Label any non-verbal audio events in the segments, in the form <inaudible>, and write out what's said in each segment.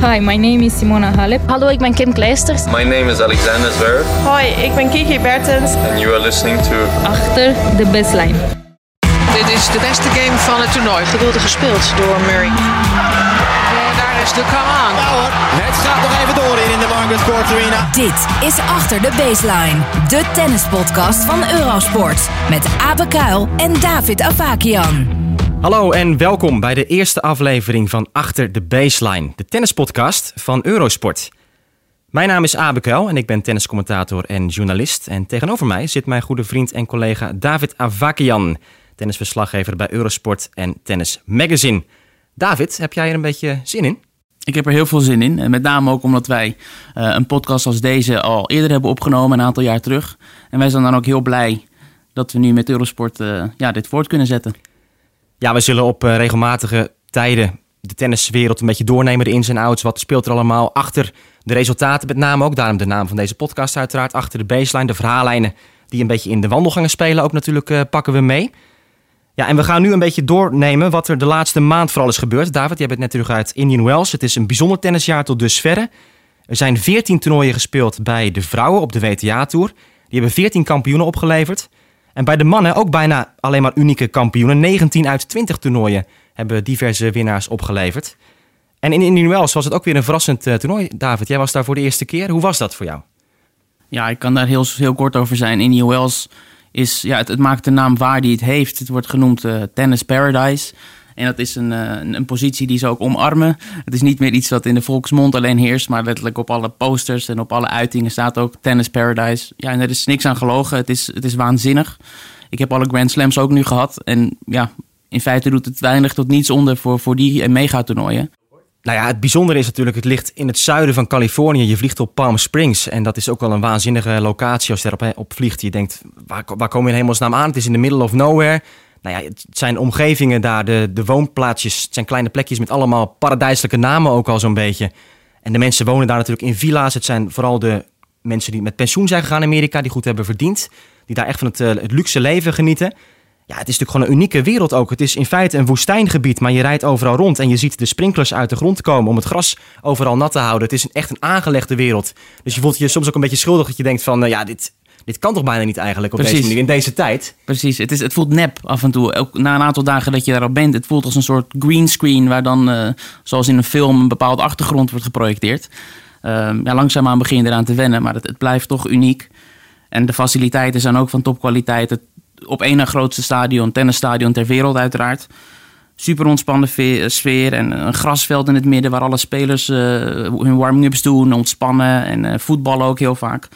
Hi, my name is Simona Halep. Hallo, ik ben Kim Kleisters. My name is Alexander Zverev Hoi, ik ben Kiki Bertens. and you are listening to Achter de baseline. Dit is de beste game van het toernooi. Geweldig gespeeld door Murray. En daar is de come on. Ja hoor, het gaat nog even door hier in de Margaret Court Arena. Dit is Achter de Baseline, de tennispodcast van Eurosport. Met Abe Kuil en David Avakian. Hallo en welkom bij de eerste aflevering van Achter de Baseline, de tennispodcast van Eurosport. Mijn naam is Abe Kuil en ik ben tenniscommentator en journalist. En tegenover mij zit mijn goede vriend en collega David Avakian, tennisverslaggever bij Eurosport en Tennis Magazine. David, heb jij er een beetje zin in? Ik heb er heel veel zin in. Met name ook omdat wij eh, een podcast als deze al eerder hebben opgenomen, een aantal jaar terug. En wij zijn dan ook heel blij dat we nu met Eurosport eh, ja, dit voort kunnen zetten. Ja, we zullen op eh, regelmatige tijden de tenniswereld een beetje doornemen, de ins en outs. Wat speelt er allemaal achter de resultaten met name ook. Daarom de naam van deze podcast uiteraard. Achter de baseline, de verhaallijnen die een beetje in de wandelgangen spelen ook natuurlijk eh, pakken we mee. Ja, en we gaan nu een beetje doornemen wat er de laatste maand vooral is gebeurd. David, jij bent net terug uit Indian Wells. Het is een bijzonder tennisjaar tot dusverre. Er zijn 14 toernooien gespeeld bij de vrouwen op de WTA-tour. Die hebben 14 kampioenen opgeleverd. En bij de mannen ook bijna alleen maar unieke kampioenen. 19 uit 20 toernooien hebben diverse winnaars opgeleverd. En in Indian Wells was het ook weer een verrassend eh, toernooi. David, jij was daar voor de eerste keer. Hoe was dat voor jou? Ja, ik kan daar heel, heel kort over zijn. Indian Wells is, ja, het, het maakt de naam waar die het heeft. Het wordt genoemd eh, Tennis Paradise. En dat is een, eh, een, een positie die ze ook omarmen. Het is niet meer iets wat in de volksmond alleen heerst, maar letterlijk op alle posters en op alle uitingen staat ook Tennis Paradise. Ja, en er is niks aan gelogen. Het is, het is waanzinnig. Ik heb alle Grand Slams ook nu gehad. En ja, in feite doet het weinig tot niets onder voor, voor die megatoernooien. Nou ja, het bijzondere is natuurlijk, het ligt in het zuiden van Californië. Je vliegt op Palm Springs en dat is ook wel een waanzinnige locatie als je erop op vliegt. Je denkt, waar, waar kom je in hemelsnaam aan? Het is in the middle of nowhere. Nou ja, het zijn omgevingen daar, de, de woonplaatsjes, het zijn kleine plekjes met allemaal paradijselijke namen ook al zo'n beetje. En de mensen wonen daar natuurlijk in villa's. Het zijn vooral de mensen die met pensioen zijn gegaan in Amerika, die goed hebben verdiend. Die daar echt van het, eh, het luxe leven genieten. Ja, het is natuurlijk gewoon een unieke wereld ook. Het is in feite een woestijngebied, maar je rijdt overal rond en je ziet de sprinklers uit de grond komen om het gras overal nat te houden. Het is een, echt een aangelegde wereld. Dus je voelt je soms ook een beetje schuldig dat je denkt van, eh, ja, dit, dit kan toch bijna niet eigenlijk op Precies. deze manier, in deze tijd. Precies, het, is, het voelt nep af en toe. Ook na een aantal dagen dat je daarop bent. Het voelt als een soort greenscreen waar dan, eh, zoals in een film, een bepaalde achtergrond wordt geprojecteerd. Ehm ja, langzaamaan begin je eraan te wennen, maar het, het blijft toch uniek. En de faciliteiten zijn ook van topkwaliteit. Het op één na grootste stadion, tennisstadion ter wereld uiteraard. Super ontspannen ve- sfeer en een grasveld in het midden waar alle spelers eh, hun warming-ups doen, ontspannen en eh, voetballen ook heel vaak.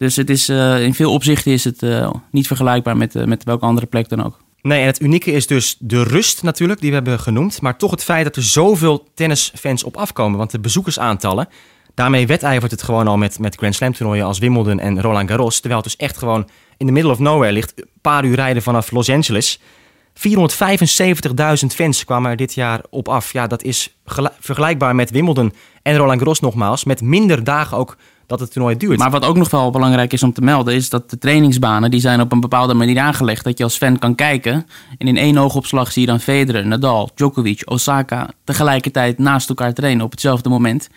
Dus het is, eh, in veel opzichten is het eh, niet vergelijkbaar met, eh, met welke andere plek dan ook. Nee, en het unieke is dus de rust natuurlijk, die we hebben genoemd. Maar toch het feit dat er zoveel tennisfans op afkomen. Want de bezoekersaantallen, daarmee wedijvert het gewoon al met, met Grand Slam toernooien als Wimbledon en Roland Garros. Terwijl het dus echt gewoon in the middle of nowhere ligt. Een paar uur rijden vanaf Los Angeles. 475.000 fans kwamen er dit jaar op af. Ja, dat is vergelijkbaar met Wimbledon en Roland Garros nogmaals. Met minder dagen ook dat het toernooi duurt. Maar wat ook nog wel belangrijk is om te melden, is dat de trainingsbanen die zijn op een bepaalde manier aangelegd. Dat je als fan kan kijken. En in één oogopslag zie je dan Federer, Nadal, Djokovic, Osaka tegelijkertijd naast elkaar trainen op hetzelfde moment.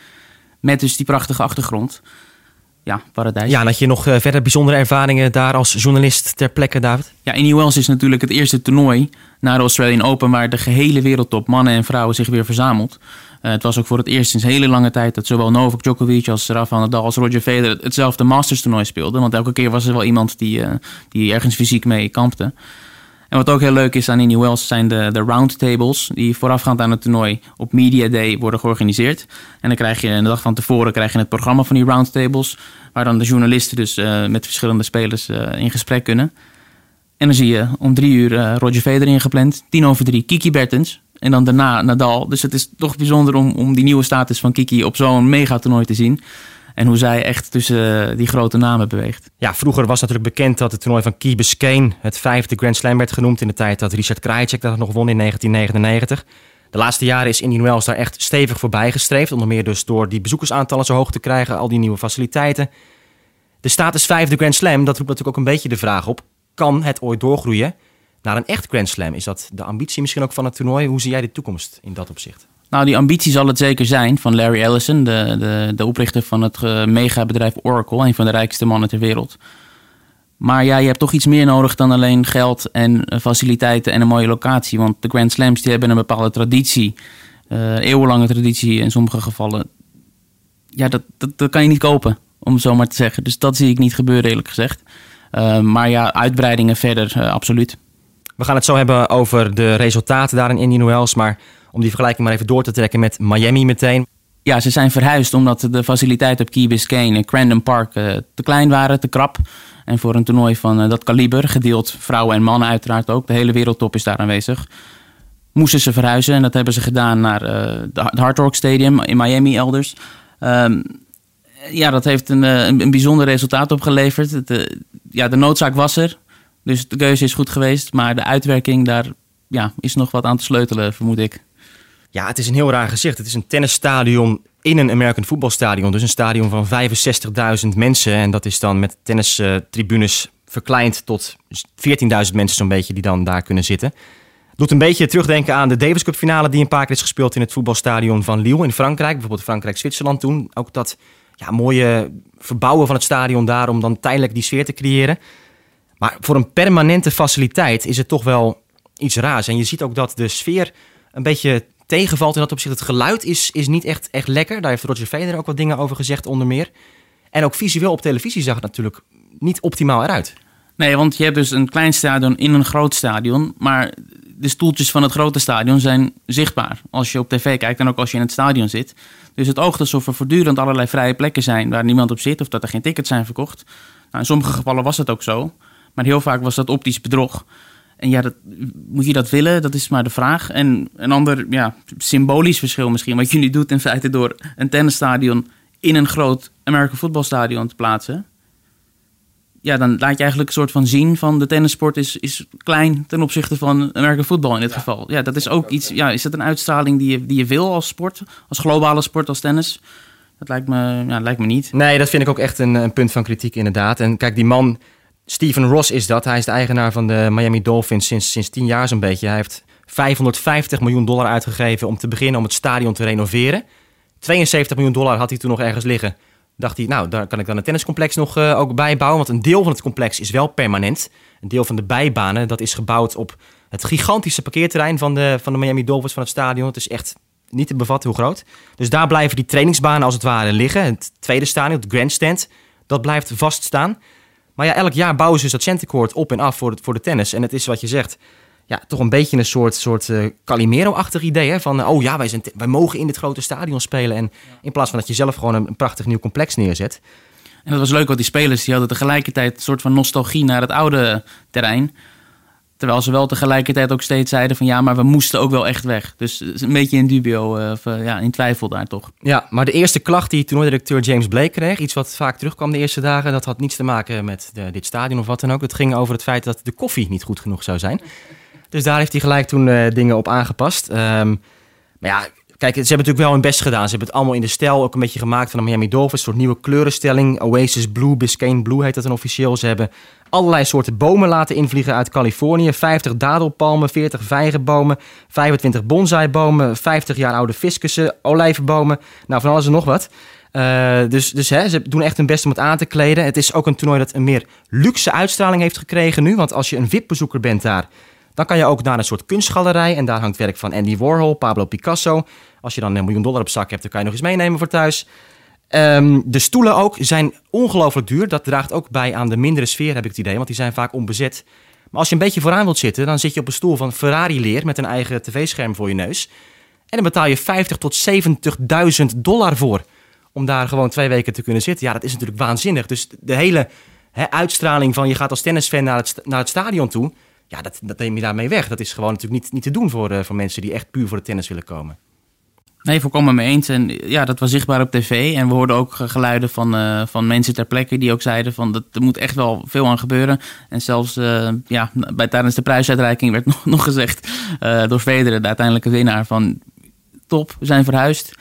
Met dus die prachtige achtergrond. Ja, paradijs. Ja, en had je nog eh, verder bijzondere ervaringen daar als journalist ter plekke, David? Ja, Indian Wells is natuurlijk het eerste toernooi na de Australian Open waar de gehele wereldtop, mannen en vrouwen, zich weer verzamelt. Eh, het was ook voor het eerst sinds hele lange tijd dat zowel Novak Djokovic als Rafael Nadal als Roger Federer hetzelfde Masters toernooi speelden. Want elke keer was er wel iemand die, eh, die ergens fysiek mee kampte. En wat ook heel leuk is aan Indian Wells zijn de, de roundtables die voorafgaand aan het toernooi op Media Day worden georganiseerd. En dan krijg je een dag van tevoren krijg je het programma van die roundtables, waar dan de journalisten dus eh, met verschillende spelers in gesprek kunnen. En dan zie je om drie uur Roger Federer ingepland, tien over drie Kiki Bertens en dan daarna Nadal. Dus het is toch bijzonder om, om die nieuwe status van Kiki op zo'n megatoernooi te zien. En hoe zij echt tussen eh, die grote namen beweegt. Ja, vroeger was natuurlijk bekend dat het toernooi van Key Biscayne het vijfde Grand Slam werd genoemd in de tijd dat Richard Krajicek dat nog won in 1999. De laatste jaren is Indian Wells daar echt stevig voorbij gestreefd. Onder meer dus door die bezoekersaantallen zo hoog te krijgen, al die nieuwe faciliteiten. De status vijfde Grand Slam, dat roept natuurlijk ook een beetje de vraag op. Kan het ooit doorgroeien naar een echt Grand Slam? Is dat de ambitie misschien ook van het toernooi? Hoe zie jij de toekomst in dat opzicht? Nou, die ambitie zal het zeker zijn van Larry Ellison, de, de, de oprichter van het uh, megabedrijf Oracle, een van de rijkste mannen ter wereld. Maar ja, je hebt toch iets meer nodig dan alleen geld en uh, faciliteiten en een mooie locatie. Want de Grand Slams die hebben een bepaalde traditie, uh, eeuwenlange traditie in sommige gevallen. Ja, dat, dat, dat, kan je niet kopen, om het zo maar te zeggen. Dus dat zie ik niet gebeuren, eerlijk gezegd. maar ja, uitbreidingen verder, absoluut. We gaan het zo hebben over de resultaten daar in Indian Wells. Maar om die vergelijking maar even door te trekken met Miami meteen. Ja, ze zijn verhuisd omdat de faciliteiten op Key Biscayne en Crandon Park uh, te klein waren, te krap. En voor een toernooi van uh, dat kaliber, gedeeld vrouwen en mannen uiteraard ook, de hele wereldtop is daar aanwezig. Moesten ze verhuizen en dat hebben ze gedaan naar uh, het Hard Rock Stadium in Miami elders. Um, ja, dat heeft een, een, bijzonder resultaat opgeleverd. Ja, de noodzaak was er, dus de keuze is goed geweest. Maar de uitwerking, daar ja, is nog wat aan te sleutelen, vermoed ik. Ja, het is een heel raar gezicht. Het is een tennisstadion in een American voetbalstadion. Dus een stadion van 65.000 mensen. En dat is dan met tennistribunes verkleind tot 14.000 mensen zo'n beetje die dan daar kunnen zitten. Doet een beetje terugdenken aan de Davis Cup finale die een paar keer is gespeeld in het voetbalstadion van Lille in Frankrijk. Bijvoorbeeld Frankrijk-Zwitserland toen. Ook dat ja, mooie verbouwen van het stadion daar om dan tijdelijk die sfeer te creëren. Maar voor een permanente faciliteit is het toch wel iets raars. En je ziet ook dat de sfeer een beetje tegenvalt in dat opzicht. Het geluid is, is niet echt, echt lekker. Daar heeft Roger Federer ook wat dingen over gezegd onder meer. En ook visueel op televisie zag het natuurlijk niet optimaal eruit. Nee, want je hebt dus een klein stadion in een groot stadion. Maar de stoeltjes van het grote stadion zijn zichtbaar. Als je op tv kijkt en ook als je in het stadion zit. Dus het oogt alsof er voortdurend allerlei vrije plekken zijn waar niemand op zit. Of dat er geen tickets zijn verkocht. Nou, in sommige gevallen was het ook zo. Maar heel vaak was dat optisch bedrog. En ja, dat, moet je dat willen? Dat is maar de vraag. En een ander ja, symbolisch verschil misschien. Wat je nu doet in feite door een tennisstadion in een groot American voetbalstadion te plaatsen. Ja, dan laat je eigenlijk een soort van zien van de tennissport is, is klein ten opzichte van American voetbal in dit geval. Ja, dat is ook iets. Ja, is dat een uitstraling die je, die je wil als sport? Als globale sport, als tennis? Dat lijkt me, ja, lijkt me niet. Nee, dat vind ik ook echt een, een punt van kritiek inderdaad. En kijk, die man Steven Ross is dat. Hij is de eigenaar van de Miami Dolphins sinds, sinds tien jaar zo'n beetje. Hij heeft 550 miljoen dollar uitgegeven om te beginnen om het stadion te renoveren. 72 miljoen dollar had hij toen nog ergens liggen. Dacht hij, nou, daar kan ik dan een tenniscomplex nog uh, ook bij bouwen. Want een deel van het complex is wel permanent. Een deel van de bijbanen, dat is gebouwd op het gigantische parkeerterrein van de, van de Miami Dolphins van het stadion. Het is echt niet te bevatten hoe groot. Dus daar blijven die trainingsbanen als het ware liggen. Het tweede stadion, het grandstand, dat blijft vaststaan. Maar ja, elk jaar bouwen ze dus dat centercourt op en af voor, het, voor de tennis. En het is wat je zegt, ja, toch een beetje een soort, soort uh, Calimero-achtig idee. Hè? Van, oh ja, wij, zijn wij mogen in dit grote stadion spelen. En in plaats van dat je zelf gewoon een, een prachtig nieuw complex neerzet. En dat was leuk, want die spelers die hadden tegelijkertijd een soort van nostalgie naar het oude terrein. Terwijl ze wel tegelijkertijd ook steeds zeiden van ja, maar we moesten ook wel echt weg. Dus een beetje in dubio, of, uh, ja, in twijfel daar toch. Ja, maar de eerste klacht die toernooidirecteur James Blake kreeg, iets wat vaak terugkwam de eerste dagen, dat had niets te maken met de, dit stadion of wat dan ook. Het ging over het feit dat de koffie niet goed genoeg zou zijn. Dus daar heeft hij gelijk toen uh, dingen op aangepast. Um, maar ja, Kijk, ze hebben natuurlijk wel hun best gedaan. Ze hebben het allemaal in de stijl ook een beetje gemaakt van de Miami Dolphins. Een soort nieuwe kleurenstelling. Oasis Blue, Biscayne Blue heet dat dan officieel. Ze hebben allerlei soorten bomen laten invliegen uit Californië. 50 dadelpalmen, 40 vijgenbomen, 25 bonsaibomen, 50 jaar oude fiscussen, olijvenbomen. Nou, van alles en nog wat. Uh, dus dus hè, ze doen echt hun best om het aan te kleden. Het is ook een toernooi dat een meer luxe uitstraling heeft gekregen nu. Want als je een VIP-bezoeker bent daar... Dan kan je ook naar een soort kunstgalerij en daar hangt werk van Andy Warhol, Pablo Picasso. Als je dan een miljoen dollar op zak hebt, dan kan je nog eens meenemen voor thuis. Um, de stoelen ook zijn ongelooflijk duur. Dat draagt ook bij aan de mindere sfeer, heb ik het idee, want die zijn vaak onbezet. Maar als je een beetje vooraan wilt zitten, dan zit je op een stoel van Ferrari-leer met een eigen tv-scherm voor je neus. En dan betaal je 50 tot 70.000 dollar voor om daar gewoon twee weken te kunnen zitten. Ja, dat is natuurlijk waanzinnig. Dus de hele uitstraling van je gaat als tennisfan naar het, naar het stadion toe, ja, dat, dat neem je daarmee weg. Dat is gewoon natuurlijk niet, niet te doen voor, uh, voor mensen die echt puur voor de tennis willen komen. Nee, volkomen mee eens. En ja, dat was zichtbaar op tv. En we hoorden ook geluiden van, uh, van mensen ter plekke die ook zeiden van dat er moet echt wel veel aan gebeuren. En zelfs uh, ja, bij, tijdens de prijsuitreiking werd <laughs> nog, nog gezegd door Federer, de uiteindelijke winnaar, van top, we zijn verhuisd.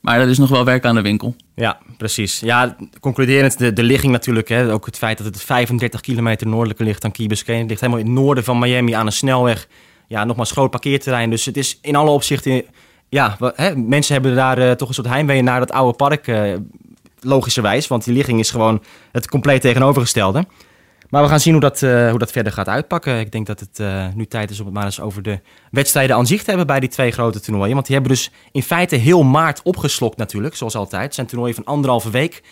Maar er is nog wel werk aan de winkel. Ja, precies. Ja, concluderend, de, de ligging natuurlijk. Hè, ook het feit dat het 35 kilometer noordelijker ligt dan Key Biscayne. Het ligt helemaal in het noorden van Miami aan een snelweg. Ja, nogmaals groot parkeerterrein. Dus het is in alle opzichten ja, hè, mensen hebben daar eh, toch een soort heimwee naar dat oude park, eh, logischerwijs. Want die ligging is gewoon het compleet tegenovergestelde. Maar we gaan zien hoe dat, eh, hoe dat verder gaat uitpakken. Ik denk dat het eh, nu tijd is om het maar eens over de wedstrijden aan zich te hebben bij die twee grote toernooien. Want die hebben dus in feite heel maart opgeslokt natuurlijk, zoals altijd. Het zijn toernooien van anderhalve week.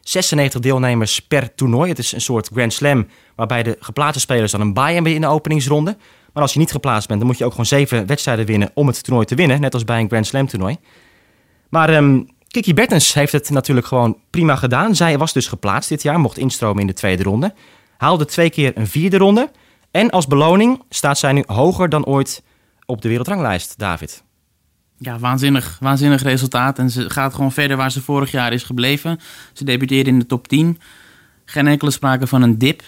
96 deelnemers per toernooi. Het is een soort Grand Slam waarbij de geplaatste spelers dan een bye hebben in de openingsronde. Maar als je niet geplaatst bent, dan moet je ook gewoon zeven wedstrijden winnen om het toernooi te winnen. Net als bij een Grand Slam toernooi. Maar ehm, Kiki Bertens heeft het natuurlijk gewoon prima gedaan. Zij was dus geplaatst dit jaar, mocht instromen in de tweede ronde. Haalde twee keer een vierde ronde. En als beloning staat zij nu hoger dan ooit op de wereldranglijst, David. Ja, waanzinnig, waanzinnig resultaat. En ze gaat gewoon verder waar ze vorig jaar is gebleven. Ze debuteerde in de top 10. Geen enkele sprake van een dip.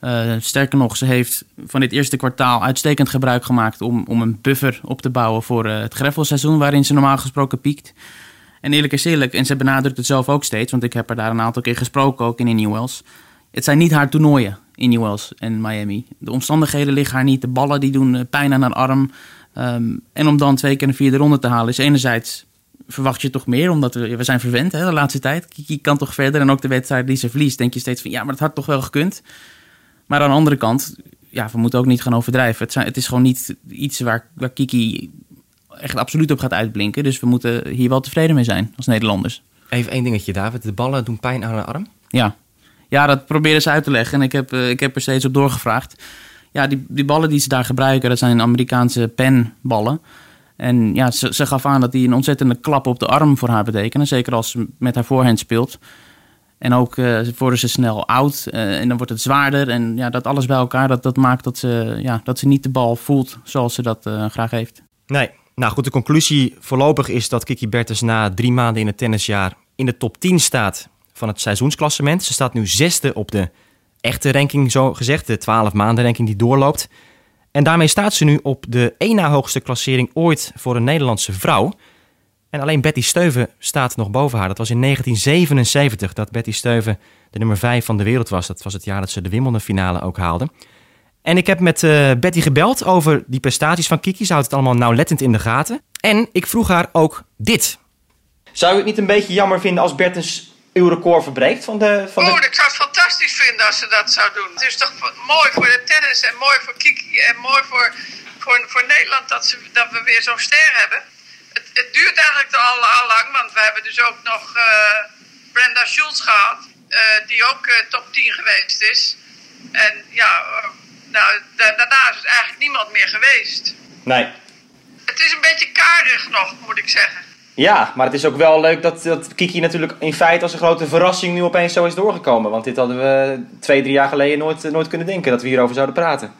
Eh, sterker nog, ze heeft van dit eerste kwartaal uitstekend gebruik gemaakt om, om een buffer op te bouwen voor eh, het greffelseizoen, waarin ze normaal gesproken piekt. En eerlijk is eerlijk, en ze benadrukt het zelf ook steeds, want ik heb er daar een aantal keer gesproken, ook in Indian Wells. Het zijn niet haar toernooien, Indian Wells en Miami. De omstandigheden liggen haar niet, de ballen die doen eh, pijn aan haar arm. Ehm, en om dan twee keer een vierde ronde te halen is enerzijds verwacht je toch meer, omdat we, we zijn verwend hè, de laatste tijd. Kiki kan toch verder en ook de wedstrijd die ze verliest, denk je steeds van ja, maar dat had toch wel gekund. Maar aan de andere kant, ja, we moeten ook niet gaan overdrijven. Het, zijn, het is gewoon niet iets waar, waar Kiki echt absoluut op gaat uitblinken. Dus we moeten hier wel tevreden mee zijn als Nederlanders. Even één dingetje, David. De ballen doen pijn aan haar arm. Ja, ja dat proberen ze uit te leggen. En ik heb, eh, ik heb er steeds op doorgevraagd. Ja, die, die ballen die ze daar gebruiken, dat zijn Amerikaanse penballen. En ja, ze, ze gaf aan dat die een ontzettende klap op de arm voor haar betekenen. Zeker als ze met haar voorhand speelt. En ook eh, worden ze snel oud eh, en dan wordt het zwaarder. En ja, dat alles bij elkaar, dat, dat maakt dat ze, ja, dat ze niet de bal voelt zoals ze dat graag heeft. Nee. Nou goed, de conclusie voorlopig is dat Kiki Bertens na drie maanden in het tennisjaar in de top 10 staat van het seizoensklassement. Ze staat nu zesde op de echte ranking, zo gezegd, de 12 maanden ranking die doorloopt. En daarmee staat ze nu op de één na hoogste klassering ooit voor een Nederlandse vrouw. En alleen Betty Steuven staat nog boven haar. Dat was in 1977 dat Betty Steuven de nummer 5 van de wereld was. Dat was het jaar dat ze de Wimbledon finale ook haalde. En ik heb met eh, Betty gebeld over die prestaties van Kiki. Ze houdt het allemaal nauwlettend in de gaten. En ik vroeg haar ook dit. Zou je het niet een beetje jammer vinden als Bertens uw record verbreekt van de... Van Oh, ik zou het fantastisch vinden als ze dat zou doen. Het is toch mooi voor de tennis en mooi voor Kiki en mooi voor, voor, voor Nederland dat, ze, dat we weer zo'n ster hebben. Het, het duurt eigenlijk al, al lang, want we hebben dus ook nog eh, Brenda Schultz gehad, eh, die ook eh, top 10 geweest is. En ja, nou, da- daarna is het eigenlijk niemand meer geweest. Nee. Het is een beetje karig nog, moet ik zeggen. Ja, maar het is ook wel leuk dat, dat Kiki natuurlijk in feite als een grote verrassing nu opeens zo is doorgekomen. Want dit hadden we twee, drie jaar geleden nooit, nooit kunnen denken dat we hierover zouden praten.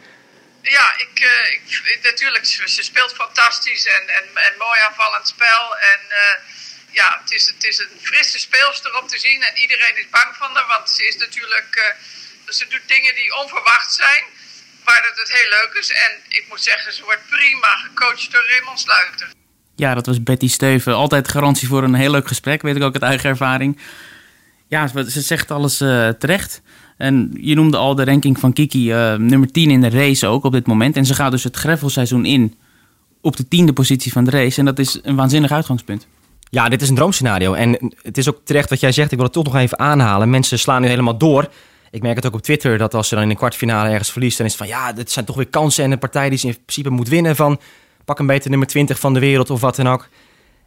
Ja, ik, eh, ik, natuurlijk, ze, speelt fantastisch en, en, en mooi aanvallend spel. En eh, ja, het is, het is een frisse speelster om te zien en iedereen is bang van haar. Want ze is natuurlijk, eh, ze doet dingen die onverwacht zijn, waar het, het heel leuk is. En ik moet zeggen, ze wordt prima gecoacht door Raymond Sluiter. Ja, dat was Betty Steuven. Altijd garantie voor een heel leuk gesprek, weet ik ook uit eigen ervaring. Ja, ze ze zegt alles eh, terecht. En je noemde al de ranking van Kiki, eh, nummer 10 in de race ook op dit moment. En ze gaat dus het greffelseizoen in op de tiende positie van de race. En dat is een waanzinnig uitgangspunt. Ja, dit is een droomscenario. En het is ook terecht wat jij zegt. Ik wil het toch nog even aanhalen. Mensen slaan nu helemaal door. Ik merk het ook op Twitter dat als ze dan in een kwartfinale ergens verliest, dan is het van ja, dit zijn toch weer kansen en een partij die ze in principe moet winnen van pak een beter nummer 20 van de wereld of wat dan ook.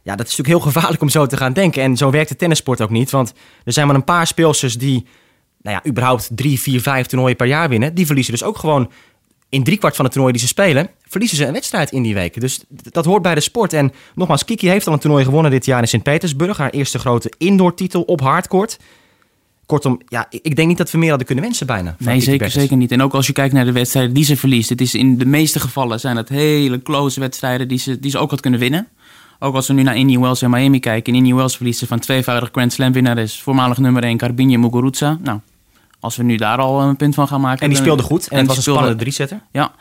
Ja, dat is natuurlijk heel gevaarlijk om zo te gaan denken. En zo werkt de tennissport ook niet. Want er zijn maar een paar speelsters die, nou ja, überhaupt drie, vier, vijf toernooien per jaar winnen. Die verliezen dus ook gewoon in driekwart van de toernooi die ze spelen, verliezen ze een wedstrijd in die weken. Dus dat hoort bij de sport. En nogmaals, Kiki heeft al een toernooi gewonnen dit jaar in Sint-Petersburg. Haar eerste grote indoor-titel op hardcourt. Kortom, ja, ik denk niet dat we meer hadden kunnen wensen bijna. Nee, zeker, zeker niet. En ook als je kijkt naar de wedstrijden die ze verliest. Het is in de meeste gevallen zijn het hele close wedstrijden die ze, die ze ook had kunnen winnen. Ook als we nu naar Indian Wells en Miami kijken. In Indian Wells verliest ze van tweevoudig Grand Slam winnares. Voormalig nummer 1 Carbine Muguruza. Nou, als we nu daar al een punt van gaan maken. En die speelde goed. En, het was een speelde- spannende drie-setter. Ja.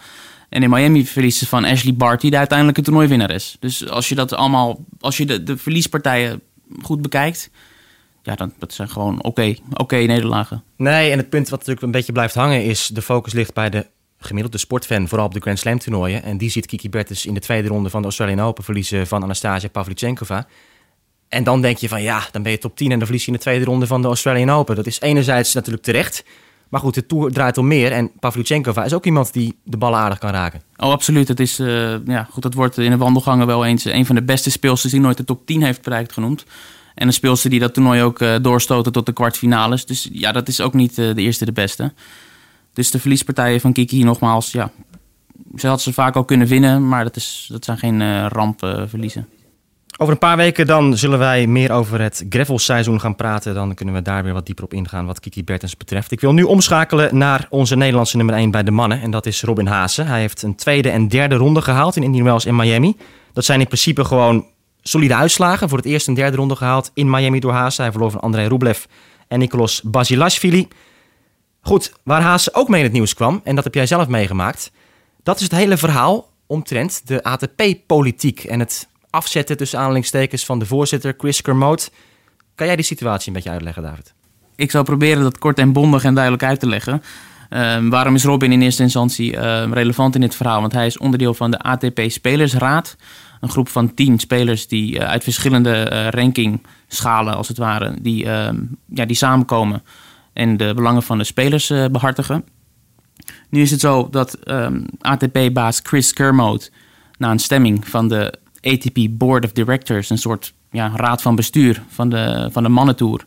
En in Miami verliest ze van Ashley Barty, de uiteindelijke toernooiwinnaar is. Dus als je dat allemaal, als je de, de verliespartijen goed bekijkt, ja, dan dat zijn gewoon oké, oké nederlagen. Nee, en het punt wat natuurlijk een beetje blijft hangen is... de focus ligt bij de gemiddelde sportfan, vooral op de Grand Slam toernooien. En die ziet Kiki Bertens in de tweede ronde van de Australian Open verliezen van Anastasia Pavlyuchenkova. En dan denk je van ja, dan ben je top 10 en dan verlies je in de tweede ronde van de Australian Open. Dat is enerzijds natuurlijk terecht. Maar goed, de Tour draait om meer. En Pavlyuchenkova is ook iemand die de ballen aardig kan raken. Oh, absoluut. Het, is, uh, ja, goed, dat wordt in de wandelgangen wel eens een van de beste speelsters die nooit de top 10 heeft bereikt genoemd. En een speelster die dat toernooi ook uh, doorstoten tot de kwartfinales. Dus ja, dat is ook niet uh, de eerste de beste. Dus de verliespartijen van Kiki nogmaals, ja, ze had ze vaak al kunnen winnen, maar dat, is, dat zijn geen uh, rampverliezen. Over een paar weken dan zullen wij meer over het gravelseizoen gaan praten. Dan kunnen we daar weer wat dieper op ingaan wat Kiki Bertens betreft. Ik wil nu omschakelen naar onze Nederlandse nummer 1 bij de mannen. En dat is Robin Haase. Hij heeft een tweede en derde ronde gehaald in Indian Wells en Miami. Dat zijn in principe gewoon solide uitslagen. Voor het eerst een derde ronde gehaald in Miami door Haase. Hij verloor van André Rublev en Nicolas Basilashvili. Goed, waar Haase ook mee in het nieuws kwam, en dat heb jij zelf meegemaakt... dat is het hele verhaal omtrent de ATP-politiek... en het afzetten tussen aanhalingstekens van de voorzitter Chris Kermode. Kan jij die situatie een beetje uitleggen, David? Ik zal proberen dat kort en bondig en duidelijk uit te leggen. Uh, waarom is Robin in eerste instantie uh, relevant in dit verhaal? Want hij is onderdeel van de ATP-spelersraad. Een groep van tien spelers die uh, uit verschillende rankingschalen, als het ware, die, ehm, ja, die samenkomen en de belangen van de spelers behartigen. Nu is het zo dat ehm, ATP-baas Chris Kermode na een stemming van de ATP Board of Directors, een soort ja, raad van bestuur van de, van de mannentour,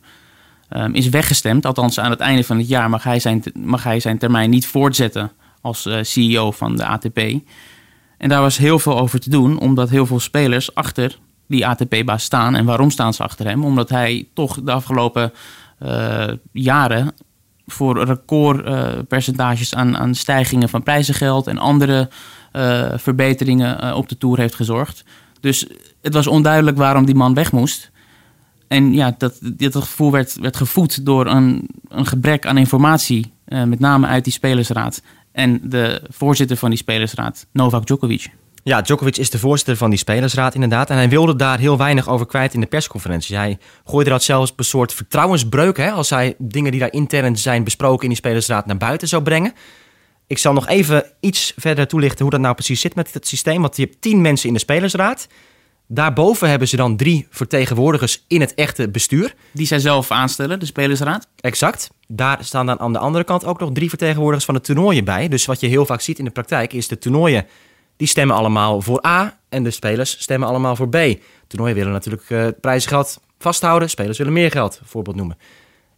um, is weggestemd. Althans, aan het einde van het jaar mag hij zijn, mag hij zijn termijn niet voortzetten als CEO van de ATP. En daar was heel veel over te doen, omdat heel veel spelers achter die ATP-baas staan. En waarom staan ze achter hem? Omdat hij toch de afgelopen uh, jaren voor recordpercentages uh, aan, aan stijgingen van prijzengeld en andere uh, verbeteringen op de Tour heeft gezorgd. Dus het was onduidelijk waarom die man weg moest. En ja, dat, dat gevoel werd, werd gevoed door een, een gebrek aan informatie, met name uit die spelersraad. En de voorzitter van die spelersraad, Novak Djokovic. Ja, Djokovic is de voorzitter van die spelersraad inderdaad. En hij wilde daar heel weinig over kwijt in de persconferentie. Hij gooide dat zelfs een soort vertrouwensbreuk... Hè, als hij dingen die daar intern zijn besproken in die spelersraad naar buiten zou brengen. Ik zal nog even iets verder toelichten hoe dat nou precies zit met het systeem. Want je hebt tien mensen in de spelersraad. Daarboven hebben ze dan drie vertegenwoordigers in het echte bestuur. Die zij zelf aanstellen, de spelersraad. Exact. Daar staan dan aan de andere kant ook nog drie vertegenwoordigers van de toernooien bij. Dus wat je heel vaak ziet in de praktijk is de toernooien... die stemmen allemaal voor A en de spelers stemmen allemaal voor B. Toernooien willen natuurlijk uh, prijzengeld vasthouden. Spelers willen meer geld, voorbeeld noemen.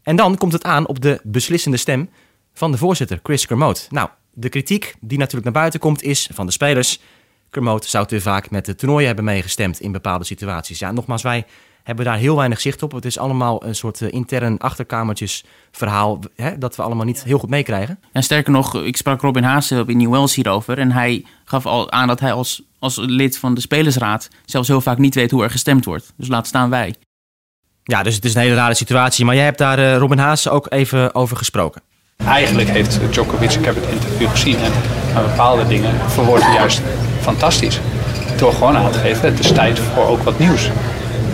En dan komt het aan op de beslissende stem van de voorzitter, Chris Kermode. Nou, de kritiek die natuurlijk naar buiten komt is van de spelers. Kermode zou te vaak met de toernooien hebben meegestemd in bepaalde situaties. Ja, nogmaals, wij hebben daar heel weinig zicht op. Het is allemaal een soort uh, intern achterkamertjes verhaal hè, dat we allemaal niet heel goed meekrijgen. En sterker nog, ik sprak Robin Haase op in New Wells hierover en hij gaf al aan dat hij als, als lid van de spelersraad zelfs heel vaak niet weet hoe er gestemd wordt. Dus laat staan wij. Ja, dus het is een hele rare situatie. Maar jij hebt daar uh, Robin Haase ook even over gesproken. Eigenlijk heeft Djokovic, ik heb het interview gezien, en maar bepaalde dingen verwoord juist fantastisch. Door gewoon aan te geven, het is tijd voor ook wat nieuws.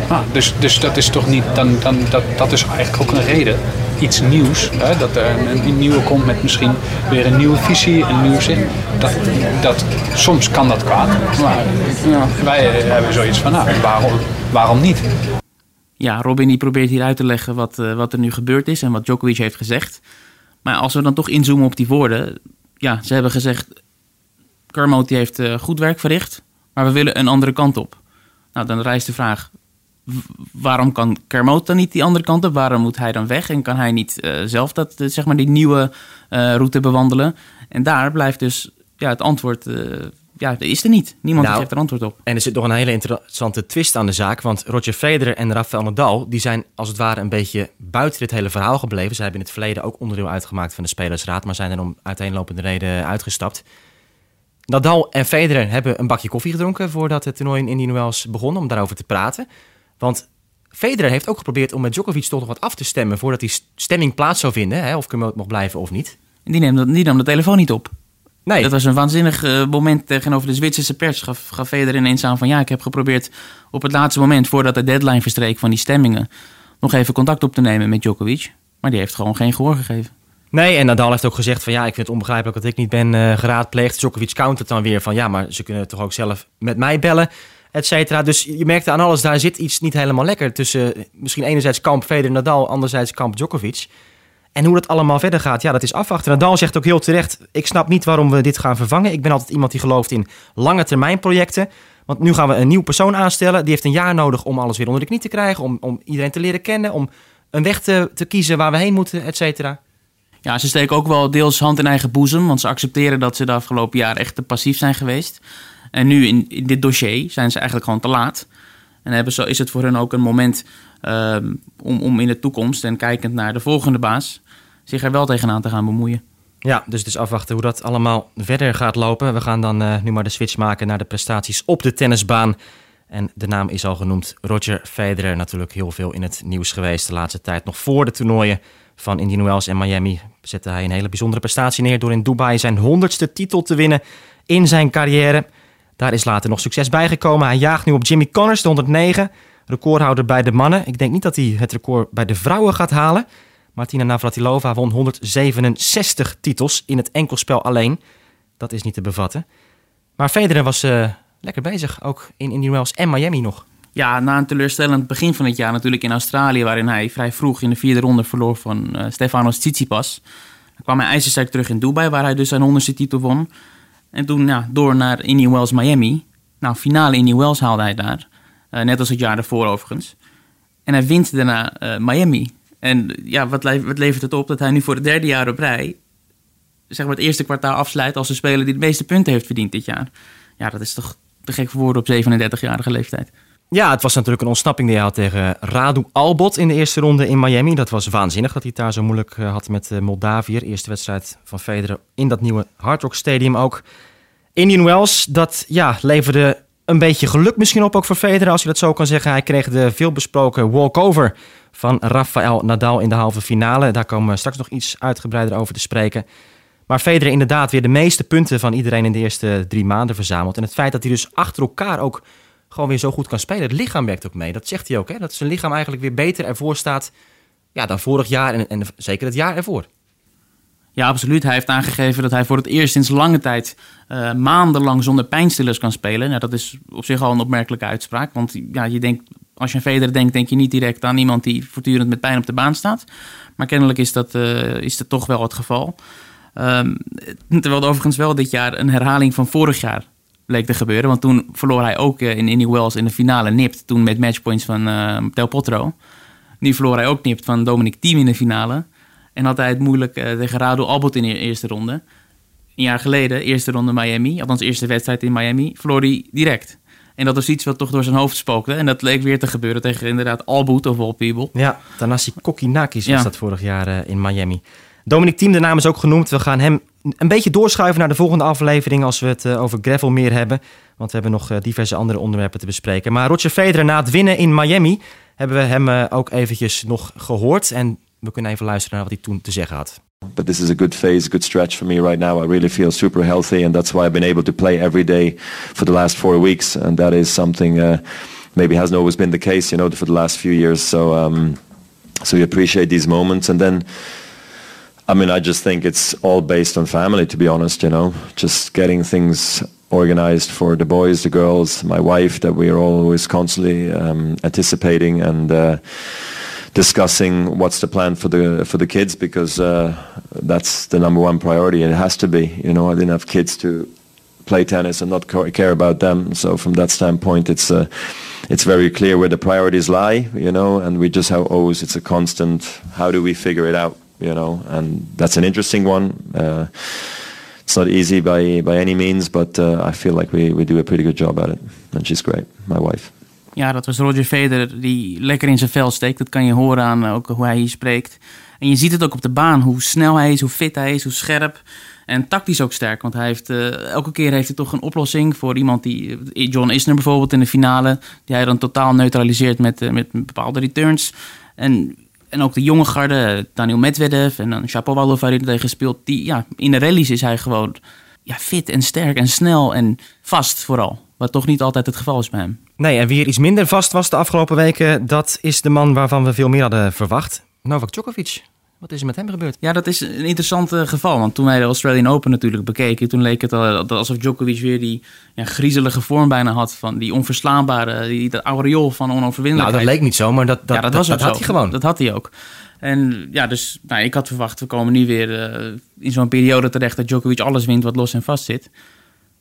Ah, dus, dus dat is toch niet, dan, dan, dat, dat is eigenlijk ook een reden. Iets nieuws, hè, dat er een, een nieuwe komt met misschien weer een nieuwe visie, een nieuw zin. Dat, dat, soms kan dat kwaad, maar ja, wij hebben zoiets van, nou, waarom, waarom niet? Ja, Robin die probeert hier uit te leggen wat, uh, wat er nu gebeurd is en wat Djokovic heeft gezegd. Maar als we dan toch inzoomen op die woorden. Ja, ze hebben gezegd. Kermode die heeft uh, goed werk verricht. Maar we willen een andere kant op. Nou, dan rijst de vraag. Waarom kan Kermode dan niet die andere kant op? Waarom moet hij dan weg? En kan hij niet uh, zelf dat, zeg maar die nieuwe uh, route bewandelen? En daar blijft dus ja, het antwoord ja, dat is er niet. Niemand nou, geeft er antwoord op. En er zit nog een hele interessante twist aan de zaak. Want Roger Federer en Rafael Nadal... die zijn als het ware een beetje buiten dit hele verhaal gebleven. Ze hebben in het verleden ook onderdeel uitgemaakt van de Spelersraad... maar zijn er om uiteenlopende reden uitgestapt. Nadal en Federer hebben een bakje koffie gedronken... voordat het toernooi in Indian Wells begon, om daarover te praten. Want Federer heeft ook geprobeerd om met Djokovic toch nog wat af te stemmen... voordat die stemming plaats zou vinden, hè, of Kermode mag blijven of niet. Die neemt, die nam de telefoon niet op. Nee. Dat was een waanzinnig uh, moment tegenover de Zwitserse pers. Gaf, gaf Federer ineens aan van ja, ik heb geprobeerd op het laatste moment, voordat de deadline verstreek van die stemmingen, nog even contact op te nemen met Djokovic. Maar die heeft gewoon geen gehoor gegeven. Nee, en Nadal heeft ook gezegd van ja, ik vind het onbegrijpelijk dat ik niet ben eh, geraadpleegd. Djokovic countert dan weer van ja, maar ze kunnen toch ook zelf met mij bellen, et cetera. Dus je merkte aan alles, daar zit iets niet helemaal lekker tussen eh, misschien enerzijds kamp Federer Nadal, anderzijds kamp Djokovic. En hoe dat allemaal verder gaat, ja, dat is afwachten. Nadal zegt ook heel terecht, ik snap niet waarom we dit gaan vervangen. Ik ben altijd iemand die gelooft in lange termijn projecten. Want nu gaan we een nieuw persoon aanstellen. Die heeft een jaar nodig om alles weer onder de knie te krijgen. Om, om iedereen te leren kennen. Om een weg te, te kiezen waar we heen moeten, et cetera. Ja, ze steken ook wel deels hand in eigen boezem. Want ze accepteren dat ze de afgelopen jaren echt te passief zijn geweest. En nu in, dit dossier zijn ze eigenlijk gewoon te laat. En hebben zo, is het voor hen ook een moment ehm, om, om in de toekomst en kijkend naar de volgende baas zich er wel tegenaan te gaan bemoeien. Ja, dus is afwachten hoe dat allemaal verder gaat lopen. We gaan dan eh, nu maar de switch maken naar de prestaties op de tennisbaan. En de naam is al genoemd. Roger Federer natuurlijk heel veel in het nieuws geweest de laatste tijd. Nog voor de toernooien van Indian Wells en Miami zette hij een hele bijzondere prestatie neer... door in Dubai zijn honderdste titel te winnen in zijn carrière. Daar is later nog succes bijgekomen. Hij jaagt nu op Jimmy Connors, de 109, recordhouder bij de mannen. Ik denk niet dat hij het record bij de vrouwen gaat halen... Martina Navratilova won 167 titels in het enkelspel alleen. Dat is niet te bevatten. Maar Federer was uh, lekker bezig, ook in Indian Wells en Miami nog. Ja, na een teleurstellend begin van het jaar natuurlijk in Australië... waarin hij vrij vroeg in de vierde ronde verloor van uh, Stefanos Tsitsipas... kwam hij ijzersterk terug in Dubai, waar hij dus zijn honderdste titel won. En toen door naar Indian Wells Miami. Nou, finale Indian Wells haalde hij daar. Uh, net als het jaar daarvoor overigens. En hij wint daarna Miami. En ja, wat, wat levert het op dat hij nu voor het derde jaar op rij zeg maar het eerste kwartaal afsluit als de speler die de meeste punten heeft verdiend dit jaar. Ja, dat is toch te gek voor woorden op 37-jarige leeftijd. Ja, het was natuurlijk een ontsnapping die hij had tegen Radu Albot in de eerste ronde in Miami. Dat was waanzinnig dat hij het daar zo moeilijk eh, had met uh, Moldavië. Eerste wedstrijd van Federer in dat nieuwe Hard Rock Stadium ook. Indian Wells, dat ja, leverde een beetje geluk misschien op ook voor Federer, als je dat zo kan zeggen. Hij kreeg de veelbesproken walkover van Rafael Nadal in de halve finale. Daar komen we straks nog iets uitgebreider over te spreken. Maar Federer inderdaad weer de meeste punten van iedereen in de eerste drie maanden verzameld. En het feit dat hij dus achter elkaar ook gewoon weer zo goed kan spelen. Het lichaam werkt ook mee. Dat zegt hij ook. Hè? Dat zijn lichaam eigenlijk weer beter ervoor staat ja, dan vorig jaar en, en zeker het jaar ervoor. Ja, absoluut. Hij heeft aangegeven dat hij voor het eerst sinds lange tijd uh, maandenlang zonder pijnstillers kan spelen. Nou, dat is op zich al een opmerkelijke uitspraak. Want ja, je denkt, als je aan Federer denkt, denk je niet direct aan iemand die voortdurend met pijn op de baan staat. Maar kennelijk is dat, uh, is dat toch wel het geval. Um, terwijl overigens wel dit jaar een herhaling van vorig jaar bleek te gebeuren. Want toen verloor hij ook uh, in Indian Wells in de finale nipt. Toen met matchpoints van Del Potro. Nu verloor hij ook nipt van Dominic Thiem in de finale. En had hij het moeilijk uh, tegen Radu Albot in de eerste ronde. Een jaar geleden, eerste ronde Miami, althans eerste wedstrijd in Miami, verloor hij direct. En dat was iets wat toch door zijn hoofd spookte. En dat leek weer te gebeuren tegen inderdaad Albot of people. Ja, Tanasi Kokinakis was dat vorig jaar uh, in Miami. Dominic Thiem, de naam is ook genoemd. We gaan hem een beetje doorschuiven naar de volgende aflevering als we het uh, over gravel meer hebben. Want we hebben nog uh, diverse andere onderwerpen te bespreken. Maar Roger Federer na het winnen in Miami hebben we hem ook eventjes nog gehoord. En we kunnen even luisteren naar wat hij toen te zeggen had. But this is a good phase, a good stretch for me right now. I really feel super healthy, and that's why I've been able to play every day for the last four weeks. And that is something uh, maybe hasn't always been the case, you know, for the last few years. So, um, so we appreciate these moments, and then. I mean, I just think it's all based on family, to be honest, you know, just getting things organized for the boys, the girls, my wife, that we are always constantly um, anticipating and uh, discussing what's the plan for the for the kids because uh, that's the number one priority. It has to be. You know, I didn't have kids to play tennis and not care about them. So from that standpoint, it's uh, it's very clear where the priorities lie. You know, and we just have always it's a constant. How do we figure it out? You know, and that's an interesting one. Uh, it's not easy by by any means, but uh, I feel like we, we do a pretty good job at it. And she's great, my wife. Ja, dat was Roger Federer die lekker in zijn vel steekt. Dat kan je horen aan ook hoe hij hier spreekt. En je ziet het ook op de baan, hoe snel hij is, hoe fit hij is, hoe scherp. En tactisch ook sterk, want hij heeft, uh, elke keer heeft hij toch een oplossing voor iemand die... John Isner bijvoorbeeld in de finale, die hij dan totaal neutraliseert met, uh, met bepaalde returns. En, en ook de jonge garde, Daniel Medvedev en dan Shapovalov waar hij tegen speelt. Die, ja, in de rallies is hij gewoon ja, fit en sterk en snel en vast vooral. Wat toch niet altijd het geval is bij hem. Nee, en wie er iets minder vast was de afgelopen weken, dat is de man waarvan we veel meer hadden verwacht. Novak Djokovic. Wat is er met hem gebeurd? Ja, dat is een interessant eh, geval. Want toen wij de Australian Open natuurlijk bekeken, toen leek het al alsof Djokovic weer die ja, griezelige vorm bijna had. Van die onverslaanbare, die, dat aureool van Nou, onoverwinnelijkheid. dat leek niet zo, maar dat, dat, ja, dat, was had hij gewoon. Dat had hij ook. En ja, dus nou, ik had verwacht, we komen nu weer eh, in zo'n periode terecht dat Djokovic alles wint wat los en vast zit.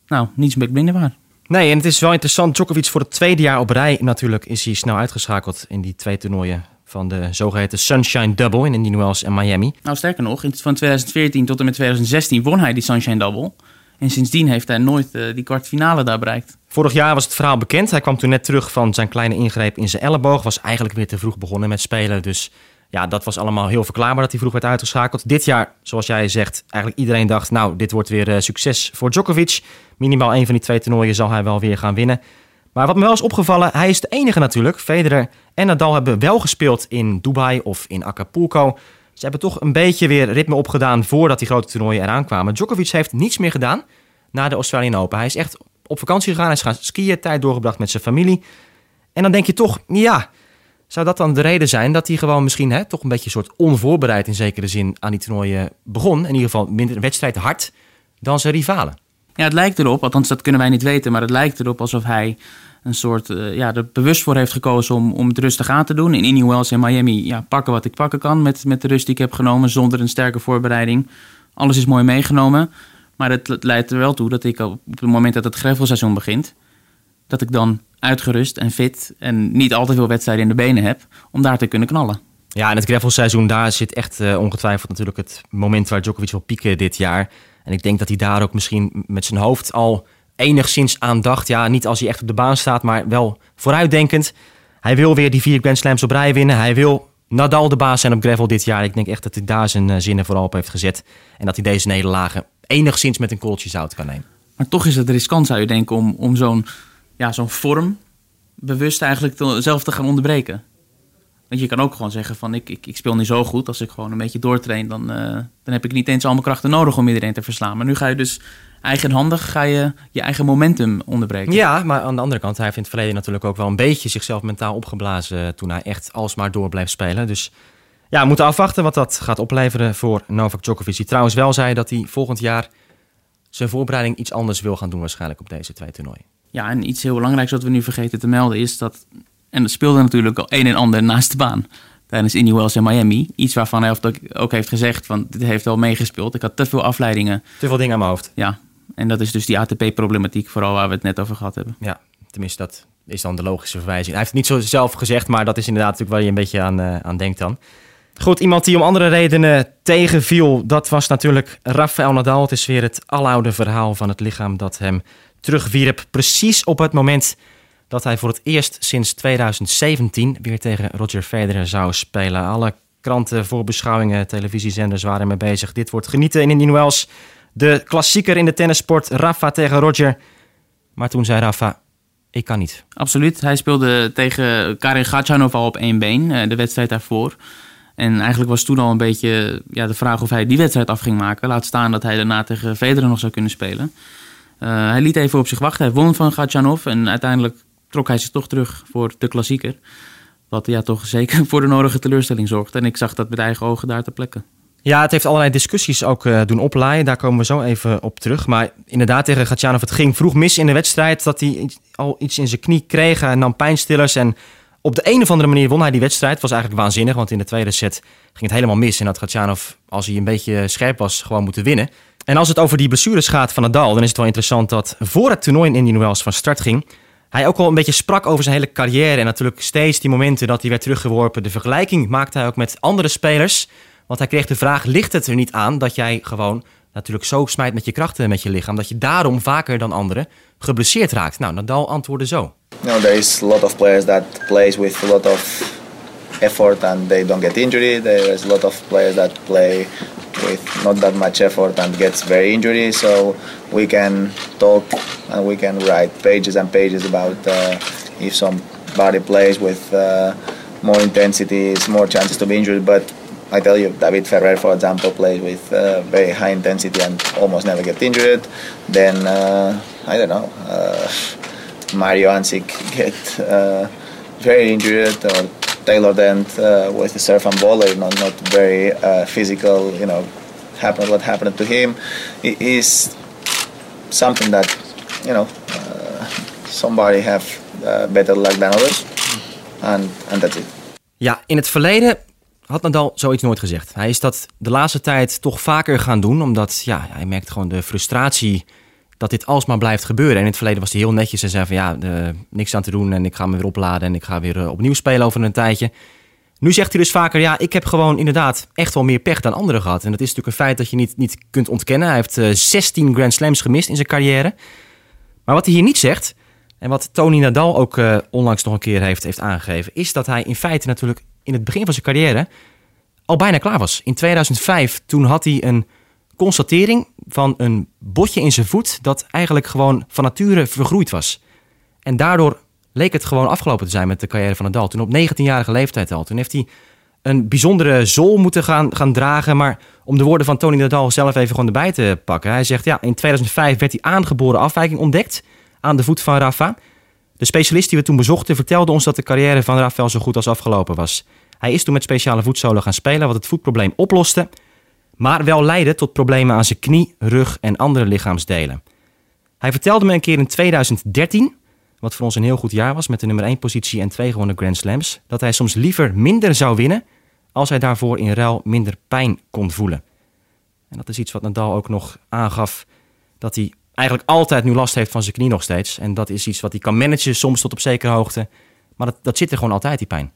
Nou, niets meer minder waar. Nee, en het is wel interessant. Djokovic voor het tweede jaar op rij natuurlijk is hij snel uitgeschakeld in die twee toernooien van de zogeheten Sunshine Double in Indian Wells en Miami. Nou, sterker nog, van 2014 tot en met 2016 won hij die Sunshine Double. En sindsdien heeft hij nooit eh, die kwartfinale daar bereikt. Vorig jaar was het verhaal bekend. Hij kwam toen net terug van zijn kleine ingreep in zijn elleboog. Was eigenlijk weer te vroeg begonnen met spelen. Dus ja, dat was allemaal heel verklaarbaar dat hij vroeg werd uitgeschakeld. Dit jaar, zoals jij zegt, eigenlijk iedereen dacht... nou, dit wordt weer eh, succes voor Djokovic. Minimaal één van die twee toernooien zal hij wel weer gaan winnen. Maar wat me wel is opgevallen, hij is de enige natuurlijk. Federer en Nadal hebben wel gespeeld in Dubai of in Acapulco. Ze hebben toch een beetje weer ritme opgedaan voordat die grote toernooien eraan kwamen. Djokovic heeft niets meer gedaan na de Australian Open. Hij is echt op vakantie gegaan, hij is gaan skiën, tijd doorgebracht met zijn familie. En dan denk je toch, ja, zou dat dan de reden zijn dat hij gewoon misschien hè, toch een beetje een soort onvoorbereid in zekere zin aan die toernooien begon? In ieder geval minder een wedstrijd hard dan zijn rivalen. Ja, het lijkt erop, althans dat kunnen wij niet weten, maar het lijkt erop alsof hij een soort, eh, ja, er bewust voor heeft gekozen om, om het rustig aan te doen. In Indian Wells en Miami, ja, pakken wat ik pakken kan met, met de rust die ik heb genomen, zonder een sterke voorbereiding. Alles is mooi meegenomen, maar het, leidt er wel toe dat ik op het moment dat het greffelseizoen begint, dat ik dan uitgerust en fit en niet al te veel wedstrijden in de benen heb om daar te kunnen knallen. Ja, en het gravelseizoen, daar zit echt eh, ongetwijfeld natuurlijk het moment waar Djokovic wil pieken dit jaar. En ik denk dat hij daar ook misschien met zijn hoofd al enigszins aan dacht. Ja, niet als hij echt op de baan staat, maar wel vooruitdenkend. Hij wil weer die vier Grand Slams op rij winnen. Hij wil Nadal de baas zijn op gravel dit jaar. Ik denk echt dat hij daar zijn eh, zinnen vooral op heeft gezet. En dat hij deze nederlagen enigszins met een korreltje zout kan nemen. Maar toch is het riskant, zou je denken, om, om zo'n ja, zo'n vorm bewust eigenlijk zelf te gaan onderbreken. Want je kan ook gewoon zeggen van ik, ik, ik speel niet zo goed. Als ik gewoon een beetje doortrain, dan, eh, dan heb ik niet eens al mijn krachten nodig om iedereen te verslaan. Maar nu ga je dus eigenhandig ga je, je eigen momentum onderbreken. Ja, maar aan de andere kant, hij heeft in het verleden natuurlijk ook wel een beetje zichzelf mentaal opgeblazen toen hij echt alsmaar door bleef spelen. Dus ja, we moeten afwachten wat dat gaat opleveren voor Novak Djokovic. Die trouwens wel zei dat hij volgend jaar zijn voorbereiding iets anders wil gaan doen waarschijnlijk op deze twee toernooien. Ja, en iets heel belangrijks wat we nu vergeten te melden is dat... En dat speelde natuurlijk al een en ander naast de baan tijdens Indian Wells en Miami. Iets waarvan hij ook heeft gezegd, want dit heeft wel meegespeeld. Ik had te veel afleidingen. Te veel dingen aan mijn hoofd. Ja, en dat is dus die ATP-problematiek vooral waar we het net over gehad hebben. Ja, tenminste dat is dan de logische verwijzing. Hij heeft het niet zo zelf gezegd, maar dat is inderdaad natuurlijk waar je een beetje aan, eh, aan denkt dan. Goed, iemand die om andere redenen tegenviel, dat was natuurlijk Rafael Nadal. Het is weer het aloude verhaal van het lichaam dat hem terugwierp. Precies op het moment dat hij voor het eerst sinds 2017 weer tegen Roger Federer zou spelen. Alle kranten, voorbeschouwingen, televisiezenders waren ermee bezig. Dit wordt genieten in Indian Wells. De klassieker in de tennissport, Rafa tegen Roger. Maar toen zei Rafa, ik kan niet. Absoluut. Hij speelde tegen Karin Gatchanov al op één been, eh, de wedstrijd daarvoor. En eigenlijk was toen al een beetje ja, de vraag of hij die wedstrijd af ging maken. Laat staan dat hij daarna tegen Federer nog zou kunnen spelen. Uh, hij liet even op zich wachten. Hij won van Gatchanov en uiteindelijk trok hij zich toch terug voor de klassieker. Wat ja, toch zeker <laughs> voor de nodige teleurstelling zorgde. En ik zag dat met eigen ogen daar ter plekke. Ja, het heeft allerlei discussies ook uh, doen oplaaien. Daar komen we zo even op terug. Maar inderdaad, tegen Gatjanov, het ging vroeg mis in de wedstrijd. Dat hij al iets in zijn knie kreeg. Hij nam pijnstillers. En op de een of andere manier won hij die wedstrijd. Het was eigenlijk waanzinnig, want in de tweede set ging het helemaal mis. En had Gatjanov, als hij een beetje scherp was, gewoon moeten winnen. En als het over die blessures gaat van Nadal, dan is het wel interessant dat voor het toernooi in Indian Wells van start ging, hij ook al een beetje sprak over zijn hele carrière. En natuurlijk steeds die momenten dat hij werd teruggeworpen. De vergelijking maakte hij ook met andere spelers. Want hij kreeg de vraag, ligt het er niet aan dat jij gewoon natuurlijk zo smijt met je krachten met je lichaam, dat je daarom vaker dan anderen geblesseerd raakt? Nou, Nadal antwoordde zo. No, there is a lot of players that plays with a lot of effort and they don't get injured. There is a lot of players that play with not that much effort and gets very injured. So we can talk and we can write pages and pages about uh, if somebody plays with uh, more intensity, it's more chances to be injured. But I tell you, David Ferrer, for example, plays with uh, very high intensity and almost never get injured. Then uh, I don't know, uh, Mario Ansik get uh, very injured, or tailored end uh, with the serve and volley, not not very uh, physical. You know, happened what happened to him i- is something that you know somebody have better luck than others, and and that's it. Ja, in het verleden had Nadal zoiets nooit gezegd. Hij is dat de laatste tijd toch vaker gaan doen, omdat ja, hij merkt gewoon de frustratie dat dit alsmaar blijft gebeuren. En in het verleden was hij heel netjes en zei van ja, eh, niks aan te doen en ik ga me weer opladen en ik ga weer eh, opnieuw spelen over een tijdje. Nu zegt hij dus vaker, ja, ik heb gewoon inderdaad echt wel meer pech dan anderen gehad. En dat is natuurlijk een feit dat je niet, niet kunt ontkennen. Hij heeft eh, 16 Grand Slams gemist in zijn carrière. Maar wat hij hier niet zegt, en wat Tony Nadal ook eh, onlangs nog een keer heeft, heeft aangegeven, is dat hij in feite natuurlijk in het begin van zijn carrière al bijna klaar was. In 2005, toen had hij een constatering van een botje in zijn voet dat eigenlijk gewoon van nature vergroeid was. En daardoor leek het gewoon afgelopen te zijn met de carrière van Nadal. Toen op 19-jarige leeftijd al. Toen heeft hij een bijzondere zool moeten gaan, gaan dragen. Maar om de woorden van Tony Nadal zelf even gewoon erbij te pakken. Hij zegt, ja, in 2005 werd die aangeboren afwijking ontdekt aan de voet van Rafa. De specialist die we toen bezochten vertelde ons dat de carrière van Rafael zo goed als afgelopen was. Hij is toen met speciale voetzolen gaan spelen, wat het voetprobleem oploste, maar wel leidde tot problemen aan zijn knie, rug en andere lichaamsdelen. Hij vertelde me een keer in 2013, wat voor ons een heel goed jaar was met de nummer 1 positie en twee gewonnen Grand Slams, dat hij soms liever minder zou winnen als hij daarvoor in ruil minder pijn kon voelen. En dat is iets wat Nadal ook nog aangaf, dat hij eigenlijk altijd nu last heeft van zijn knie nog steeds. En dat is iets wat hij kan managen, soms tot op zekere hoogte. Maar dat, dat zit er gewoon altijd, die pijn.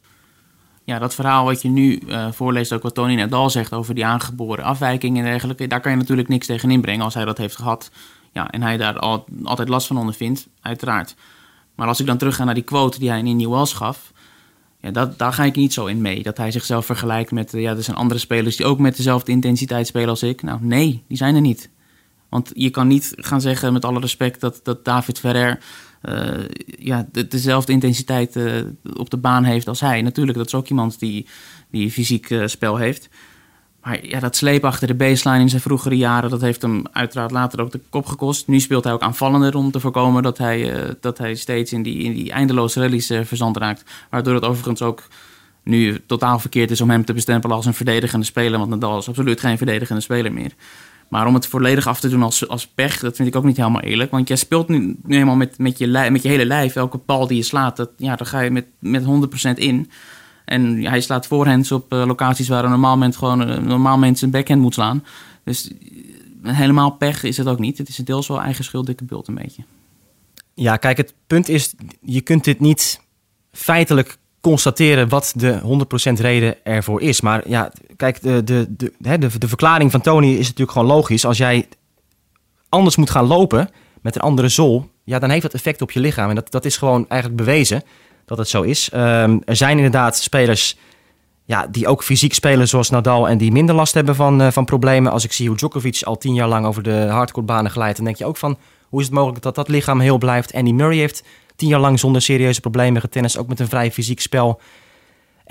Ja, dat verhaal wat je nu uh, voorleest, ook wat Tony Nadal zegt over die aangeboren afwijking en dergelijke, daar kan je natuurlijk niks tegen inbrengen als hij dat heeft gehad. Ja, en hij daar al, altijd last van ondervindt, uiteraard. Maar als ik dan terug ga naar die quote die hij in New Wells gaf, ja, dat, daar ga ik niet zo in mee. Dat hij zichzelf vergelijkt met, ja, er zijn andere spelers die ook met dezelfde intensiteit spelen als ik. Nou, nee, die zijn er niet. Want je kan niet gaan zeggen, met alle respect, dat, dat David Ferrer uh, ja, de, dezelfde intensiteit uh, op de baan heeft als hij. Natuurlijk, dat is ook iemand die, die fysiek uh, spel heeft. Maar ja, dat sleep achter de baseline in zijn vroegere jaren, dat heeft hem uiteraard later ook de kop gekost. Nu speelt hij ook aanvallender om te voorkomen dat hij, dat hij steeds in die, in die eindeloze rallies verzand raakt. Waardoor het overigens ook nu totaal verkeerd is om hem te bestempelen als een verdedigende speler. Want Nadal is absoluut geen verdedigende speler meer. Maar om het volledig af te doen als, als pech, dat vind ik ook niet helemaal eerlijk. Want jij speelt nu, nu helemaal met, met, je met je hele lijf. Elke bal die je slaat, dat, ja, daar ga je met, met 100% in. En hij slaat voorhands op uh, locaties waar een normaal mens gewoon een normaal mens een backhand moet slaan. Dus helemaal pech is het ook niet. Het is deels wel eigen schuld, dikke bult een beetje. Ja, kijk, het punt is, je kunt dit niet feitelijk constateren wat de 100% reden ervoor is. Maar ja, kijk, de, de, de, de, verklaring van Tony is natuurlijk gewoon logisch. Als jij anders moet gaan lopen met een andere zool, ja, dan heeft dat effect op je lichaam. En dat, dat is gewoon eigenlijk bewezen dat het zo is. Um, er zijn inderdaad spelers ja, die ook fysiek spelen zoals Nadal en die minder last hebben van, uh, van problemen. Als ik zie hoe Djokovic al tien jaar lang over de hardcourtbanen glijdt, dan denk je ook van hoe is het mogelijk dat dat lichaam heel blijft. Andy Murray heeft tien jaar lang zonder serieuze problemen getennist, ook met een vrij fysiek spel.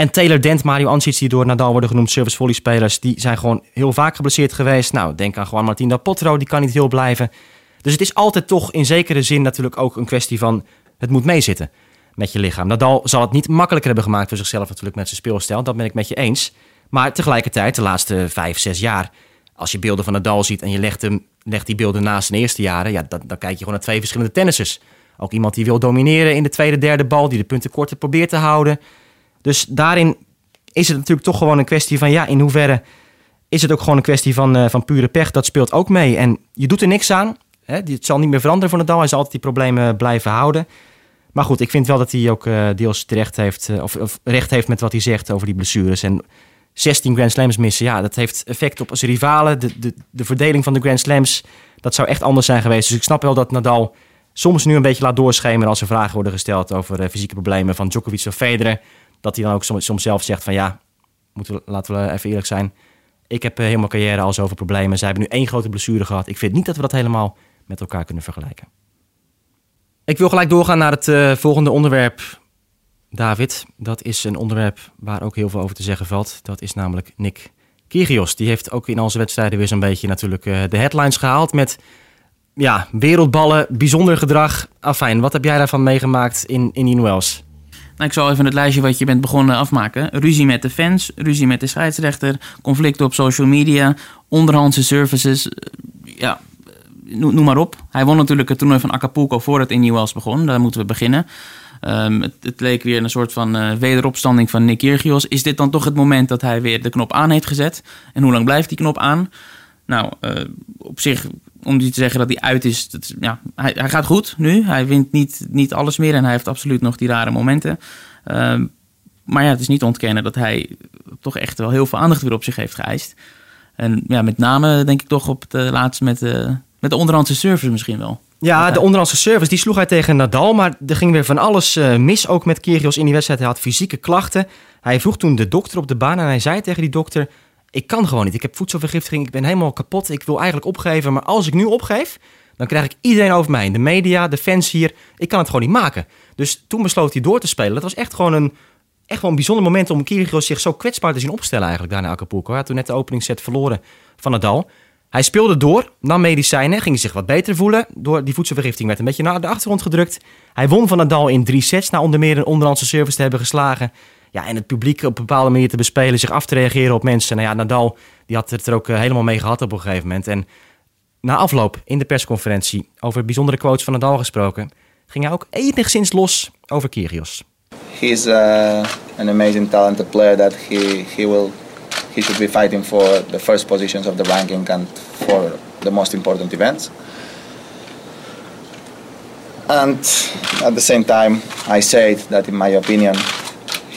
En Taylor Dent, Mario Ancic, die door Nadal worden genoemd service volley spelers, die zijn gewoon heel vaak geblesseerd geweest. Nou, denk aan Juan Martín del Potro, die kan niet heel blijven. Dus het is altijd toch in zekere zin natuurlijk ook een kwestie van het moet meezitten met je lichaam. Nadal zal het niet makkelijker hebben gemaakt voor zichzelf natuurlijk met zijn speelstijl, dat ben ik met je eens. Maar tegelijkertijd, de laatste vijf, zes jaar, als je beelden van Nadal ziet en je legt, hem, legt die beelden naast zijn eerste jaren, ja, dan, dan kijk je gewoon naar twee verschillende tennissers. Ook iemand die wil domineren in de tweede, derde bal, die de punten korter probeert te houden. Dus daarin is het natuurlijk toch gewoon een kwestie van, ja, in hoeverre is het ook gewoon een kwestie van, uh, van pure pech. Dat speelt ook mee. En je doet er niks aan. Hè? Het zal niet meer veranderen voor Nadal. Hij zal altijd die problemen blijven houden. Maar goed, ik vind wel dat hij ook uh, deels terecht heeft, uh, of, of, recht heeft met wat hij zegt over die blessures. En 16 Grand Slams missen, ja, dat heeft effect op zijn rivalen. De, de, de verdeling van de Grand Slams, dat zou echt anders zijn geweest. Dus ik snap wel dat Nadal soms nu een beetje laat doorschemeren als er vragen worden gesteld over fysieke problemen van Djokovic of Federer. Dat hij dan ook soms, soms zelf zegt van ja, moeten we, laten we even eerlijk zijn. Ik heb heel mijn carrière al zoveel problemen. Zij hebben nu één grote blessure gehad. Ik vind niet dat we dat helemaal met elkaar kunnen vergelijken. Ik wil gelijk doorgaan naar het uh, volgende onderwerp, David. Dat is een onderwerp waar ook heel veel over te zeggen valt. Dat is namelijk Nick Kyrgios. Die heeft ook in onze wedstrijden weer zo'n beetje natuurlijk uh, de headlines gehaald met ja, wereldballen, bijzonder gedrag. Afijn, wat heb jij daarvan meegemaakt in, in Wells? Nou, ik zal even het lijstje wat je bent begonnen afmaken. Ruzie met de fans, ruzie met de scheidsrechter, conflicten op social media, onderhandse services. eh, Ja, noem, noem maar op. Hij won natuurlijk het toernooi van Acapulco voor het in Newells begon. Daar moeten we beginnen. Ehm, het, leek weer een soort van eh, wederopstanding van Nick Kyrgios. Is dit dan toch het moment dat hij weer de knop aan heeft gezet? En hoe lang blijft die knop aan? Nou, eh, op zich, om die te zeggen dat hij uit is, dat, ja, hij, hij gaat goed nu. Hij wint niet, niet alles meer en hij heeft absoluut nog die rare momenten. Ehm, maar ja, het is niet ontkennen dat hij toch echt wel heel veel aandacht weer op zich heeft geëist. En ja, met name denk ik toch op het eh, laatste met, eh, met de onderhandse service misschien wel. Ja, de onderhandse service die sloeg hij tegen Nadal, maar er ging weer van alles eh, mis, ook met Kyrgios in die wedstrijd. Hij had fysieke klachten. Hij vroeg toen de dokter op de baan en hij zei tegen die dokter... ik kan gewoon niet, ik heb voedselvergiftiging, ik ben helemaal kapot, ik wil eigenlijk opgeven. Maar als ik nu opgeef, dan krijg ik iedereen over mij, de media, de fans hier. Ik kan het gewoon niet maken. Dus toen besloot hij door te spelen. Dat was echt gewoon een, echt wel een bijzonder moment om Kyrgios zich zo kwetsbaar te zien opstellen eigenlijk daar in Acapulco. Hij had toen net de openingsset verloren van Nadal. Hij speelde door, nam medicijnen, ging zich wat beter voelen. Door die voedselvergiftiging werd een beetje naar de achtergrond gedrukt. Hij won van Nadal in drie sets, na onder meer een onderhandse service te hebben geslagen. Ja, en het publiek op een bepaalde manier te bespelen, zich af te reageren op mensen. Nou ja, Nadal die had het er ook eh, helemaal mee gehad op een gegeven moment. En na afloop in de persconferentie over bijzondere quotes van Nadal gesproken, ging hij ook enigszins los over Kyrgios. He's uh, an amazing, talented player that he, he will he should be fighting for the first positions of the ranking and for the most important events. And at the same time, I said that in my opinion,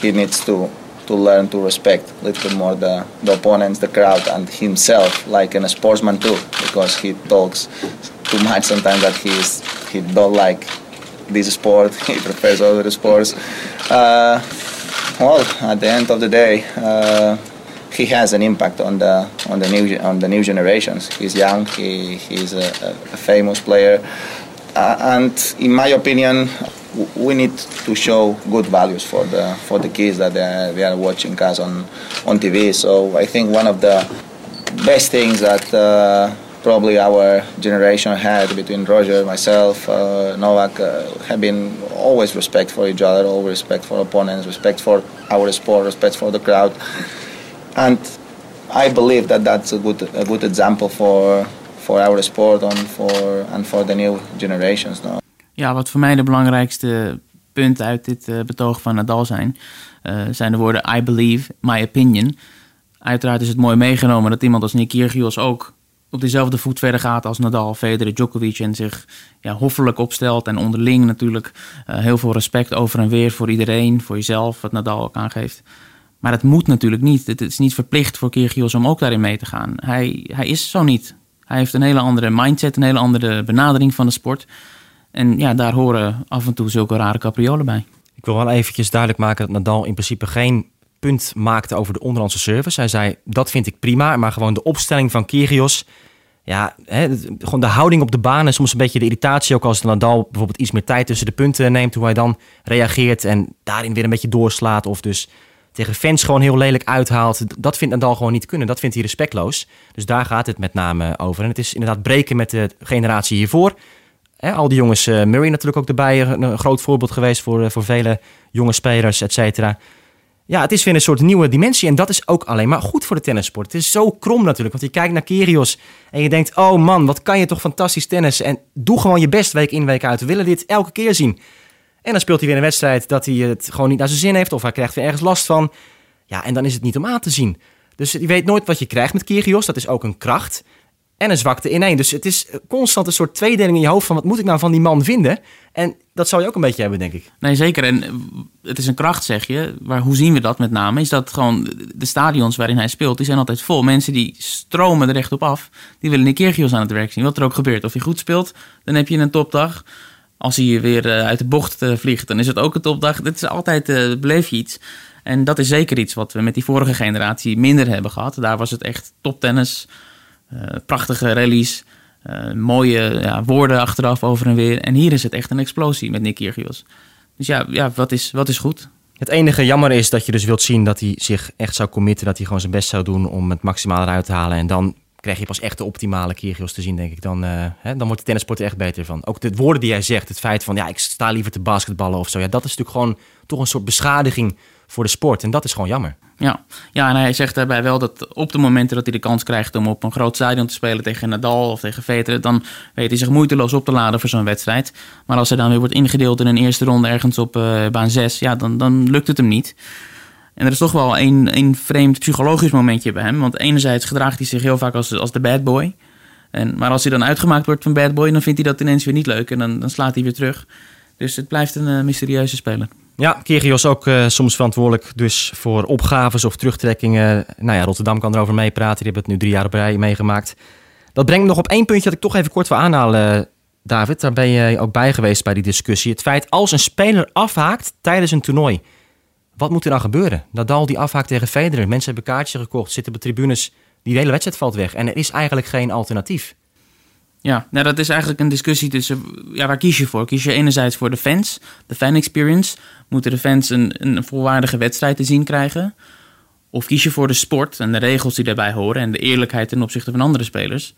he needs to to learn to respect a little more the, the opponents, the crowd, and himself, like in a sportsman too, because he talks too much sometimes that he's he don't like this sport. <laughs> He prefers other sports. Uh, well, at the end of the day, uh, he has an impact on the on the new on the new generations. He's young. He he's a, a famous player, uh, and in my opinion, we need to show good values for the for the kids that they are, they are watching us on on TV. So I think one of the best things that uh, probably our generation had between Roger, myself, uh, Novak, uh, have been always respect for each other, always respect for opponents, respect for our sport, respect for the crowd, and I believe that that's a good a good example for for our sport and for and for the new generations. No? Ja, wat voor mij de belangrijkste punten uit dit eh, betoog van Nadal zijn, eh, zijn de woorden I believe, my opinion. Uiteraard is het mooi meegenomen dat iemand als Nick Kyrgios ook op dezelfde voet verder gaat als Nadal, Federer, Djokovic en zich ja, hoffelijk opstelt en onderling natuurlijk eh, heel veel respect over en weer voor iedereen, voor jezelf, wat Nadal ook aangeeft. Maar het moet natuurlijk niet. Het is niet verplicht voor Kyrgios om ook daarin mee te gaan. Hij, hij is zo niet. Hij heeft een hele andere mindset, een hele andere benadering van de sport. En ja, daar horen af en toe zulke rare capriolen bij. Ik wil wel eventjes duidelijk maken dat Nadal in principe geen punt maakte over de onderhandse service. Hij zei, dat vind ik prima, maar gewoon de opstelling van Kyrgios... Ja, hè, gewoon de houding op de baan en soms een beetje de irritatie... ook als Nadal bijvoorbeeld iets meer tijd tussen de punten neemt... hoe hij dan reageert en daarin weer een beetje doorslaat... of dus tegen fans gewoon heel lelijk uithaalt. Dat vindt Nadal gewoon niet kunnen. Dat vindt hij respectloos. Dus daar gaat het met name over. En het is inderdaad breken met de generatie hiervoor... Hè, al die jongens, eh, Murray natuurlijk ook erbij, een, groot voorbeeld geweest voor, eh, voor vele jonge spelers, et cetera. Ja, het is weer een soort nieuwe dimensie en dat is ook alleen maar goed voor de tennissport. Het is zo krom natuurlijk, want je kijkt naar Kyrgios en je denkt, oh man, wat kan je toch fantastisch tennis en doe gewoon je best week in, week uit. We willen dit elke keer zien. En dan speelt hij weer een wedstrijd dat hij het gewoon niet naar zijn zin heeft of hij krijgt weer ergens last van. Ja, en dan is het niet om aan te zien. Dus je weet nooit wat je krijgt met Kyrgios, dat is ook een kracht en een zwakte in één. Dus het is constant een soort tweedeling in je hoofd van wat moet ik nou van die man vinden? En dat zou je ook een beetje hebben, denk ik. Nee, zeker. En eh, het is een kracht, zeg je. Maar hoe zien we dat met name? Is dat gewoon de stadions waarin hij speelt, die zijn altijd vol. Mensen die stromen er echt op af. Die willen een Kyrgios aan het werk zien. Wat er ook gebeurt. Of hij goed speelt, dan heb je een topdag. Als hij weer eh, uit de bocht eh, vliegt, dan is het ook een topdag. Dit is altijd, eh, beleef je iets. En dat is zeker iets wat we met die vorige generatie minder hebben gehad. Daar was het echt toptennis. Eh, prachtige rallies. eh, mooie ja, woorden achteraf over en weer. En hier is het echt een explosie met Nick Kyrgios. Dus ja, ja wat, is, wat is goed? Het enige jammer is dat je dus wilt zien dat hij zich echt zou committen, dat hij gewoon zijn best zou doen om het maximaal eruit te halen. En dan krijg je pas echt de optimale Kyrgios te zien, denk ik. Dan, eh, hè, dan wordt de tennissport er echt beter van. Ook de woorden die jij zegt, het feit van ja, ik sta liever te basketballen of zo. Ja, dat is natuurlijk gewoon toch een soort beschadiging voor de sport. En dat is gewoon jammer. Ja. ja, en hij zegt daarbij wel dat op de momenten dat hij de kans krijgt om op een groot stadion te spelen tegen Nadal of tegen Federer, dan weet hij zich moeiteloos op te laden voor zo'n wedstrijd. Maar als hij dan weer wordt ingedeeld in een eerste ronde ergens op uh, baan 6, ja, dan, dan lukt het hem niet. En er is toch wel een, een vreemd psychologisch momentje bij hem. Want enerzijds gedraagt hij zich heel vaak als, als de bad boy. En, maar als hij dan uitgemaakt wordt van bad boy, dan vindt hij dat ineens weer niet leuk. En dan, dan slaat hij weer terug. Dus het blijft een uh, mysterieuze speler. Ja, Kyrgios ook uh, soms verantwoordelijk dus voor opgaves of terugtrekkingen. Nou ja, Rotterdam kan erover meepraten. Die hebben het nu drie jaar op rij meegemaakt. Dat brengt me nog op één puntje dat ik toch even kort wil aanhalen, David. Daar ben je ook bij geweest bij die discussie. Het feit als een speler afhaakt tijdens een toernooi. Wat moet er dan gebeuren? Nadal die afhaakt tegen Federer. Mensen hebben kaartjes gekocht, zitten op tribunes. Die hele wedstrijd valt weg. En er is eigenlijk geen alternatief. Ja, nou dat is eigenlijk een discussie tussen... Ja, waar kies je voor? Kies je enerzijds voor de fans, de fan experience? Moeten de fans een, een volwaardige wedstrijd te zien krijgen? Of kies je voor de sport en de regels die daarbij horen... en de eerlijkheid ten opzichte van andere spelers?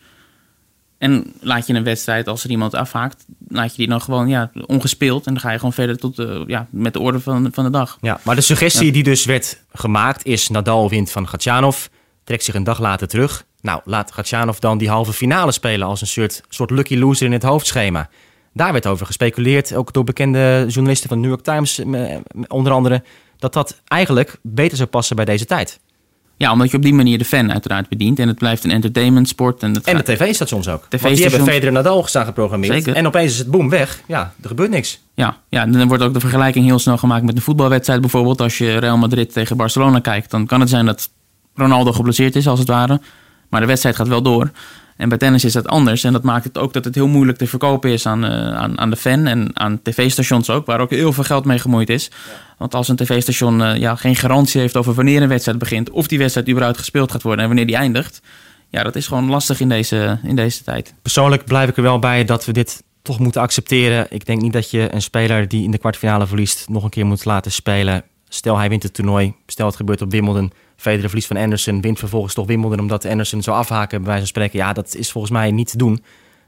En laat je een wedstrijd, als er iemand afhaakt, laat je die dan gewoon ja, ongespeeld. En dan ga je gewoon verder tot, uh, ja, met de orde van, van de dag. Ja, maar de suggestie Ja. die dus werd gemaakt is... Nadal wint van Gatjanov, trekt zich een dag later terug. Nou, laat Gatjanov dan die halve finale spelen... als een soort, soort lucky loser in het hoofdschema. Daar werd over gespeculeerd, ook door bekende journalisten van de New York Times... eh, onder andere, dat dat eigenlijk beter zou passen bij deze tijd. Ja, omdat je op die manier de fan uiteraard bedient. En het blijft een entertainment sport. En, de tv-stations ook. Want die hebben Federer Nadal staan geprogrammeerd. Zeker. En opeens is het boom weg. Ja, er gebeurt niks. Ja, ja, en dan wordt ook de vergelijking heel snel gemaakt met een voetbalwedstrijd bijvoorbeeld. Als je Real Madrid tegen Barcelona kijkt, dan kan het zijn dat Ronaldo geblesseerd is als het ware. Maar de wedstrijd gaat wel door. En bij tennis is dat anders. En dat maakt het ook dat het heel moeilijk te verkopen is aan, eh, aan, aan de fan en aan tv-stations ook, waar ook heel veel geld mee gemoeid is. Want als een tv-station eh, ja, geen garantie heeft over wanneer een wedstrijd begint, of die wedstrijd überhaupt gespeeld gaat worden en wanneer die eindigt, ja, dat is gewoon lastig in deze, in deze tijd. Persoonlijk blijf ik er wel bij dat we dit toch moeten accepteren. Ik denk niet dat je een speler die in de kwartfinale verliest nog een keer moet laten spelen. Stel hij wint het toernooi, stel het gebeurt op Wimbledon. Federer verliest van Anderson, wint vervolgens toch Wimbledon omdat Anderson zou afhaken bij wijze van spreken. Ja, dat is volgens mij niet te doen.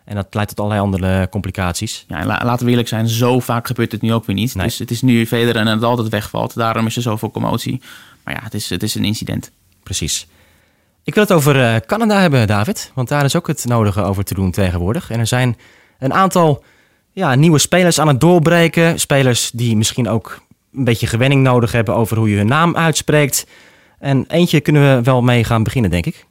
En dat leidt tot allerlei andere complicaties. Ja, en la- laten we eerlijk zijn, zo vaak gebeurt het nu ook weer niet. Nee. Dus het is nu Federer en het altijd wegvalt. Daarom is er zoveel commotie. Maar ja, het is, het is een incident. Precies. Ik wil het over eh, Canada hebben, David. Want daar is ook het nodige over te doen tegenwoordig. En er zijn een aantal ja, nieuwe spelers aan het doorbreken. Spelers die misschien ook een beetje gewenning nodig hebben over hoe je hun naam uitspreekt. En eentje kunnen we wel mee gaan beginnen, denk ik.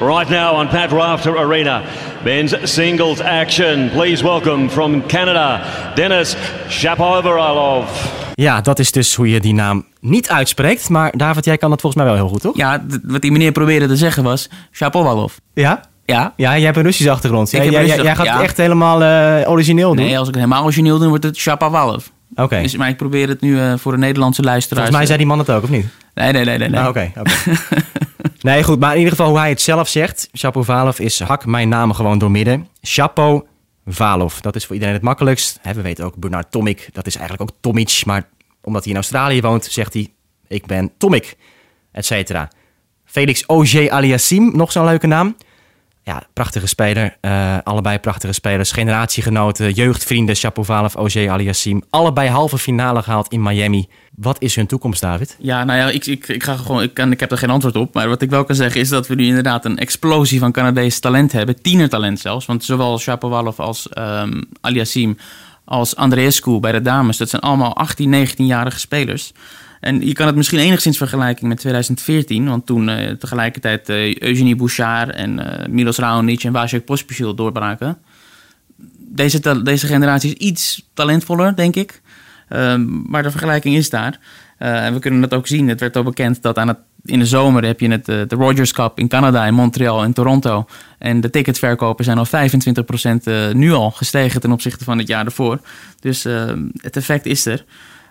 Right now on Pat Rafter Arena, men's singles action. Please welcome from Canada, Denis Shapovalov. Ja, dat is dus hoe je die naam niet uitspreekt. Maar David, jij kan dat volgens mij wel heel goed, toch? Ja, wat die meneer probeerde te zeggen was Shapovalov. Ja? Ja. Ja, jij hebt een Russische achtergrond. Ik Jij, heb een jij, jij gaat het ja. echt helemaal eh, origineel doen. Nee, als ik het helemaal origineel doe, wordt het Shapovalov. Oké. Dus, maar ik probeer het nu eh, voor de Nederlandse luisteraars. Volgens mij zei die man het ook, of niet? Nee, nee, nee, nee. nee. Ah, Oké, oké. <laughs> nee, goed. Maar in ieder geval hoe hij het zelf zegt. Shapovalov is hak mijn naam gewoon doormidden. Chapo Valov. Dat is voor iedereen het makkelijkst. We weten ook Bernard Tomic. Dat is eigenlijk ook Tomic. Maar omdat hij in Australië woont, zegt hij... Ik ben Tomic. Et cetera. Felix Auger Aliassim. Nog zo'n leuke naam. Ja, prachtige speler. Eh, allebei prachtige spelers. Generatiegenoten, jeugdvrienden. Shapovalov, Auger Aliassim. Allebei halve finale gehaald in Miami. Wat is hun toekomst, David? Ja, nou ja, ik, ik, ik, ga gewoon, ik, ik heb er geen antwoord op. Maar wat ik wel kan zeggen is dat we nu inderdaad een explosie van Canadees talent hebben. Tienertalent zelfs. Want zowel Shapovalov als ehm Aliassim als Andreescu bij de dames... dat zijn allemaal 18, 19-jarige spelers. En je kan het misschien enigszins vergelijken met 2014... want toen eh, tegelijkertijd eh, Eugenie Bouchard en eh, Milos Raonic en Vasek Pospisil doorbraken. Deze, deze generatie is iets talentvoller, denk ik. Ehm, maar de vergelijking is daar. En we kunnen het ook zien. Het werd al bekend dat aan het, in de zomer heb je het, de Rogers Cup in Canada, in Montreal en Toronto. En de ticketverkopen zijn al 25% eh, nu al gestegen ten opzichte van het jaar ervoor. Dus ehm, het effect is er.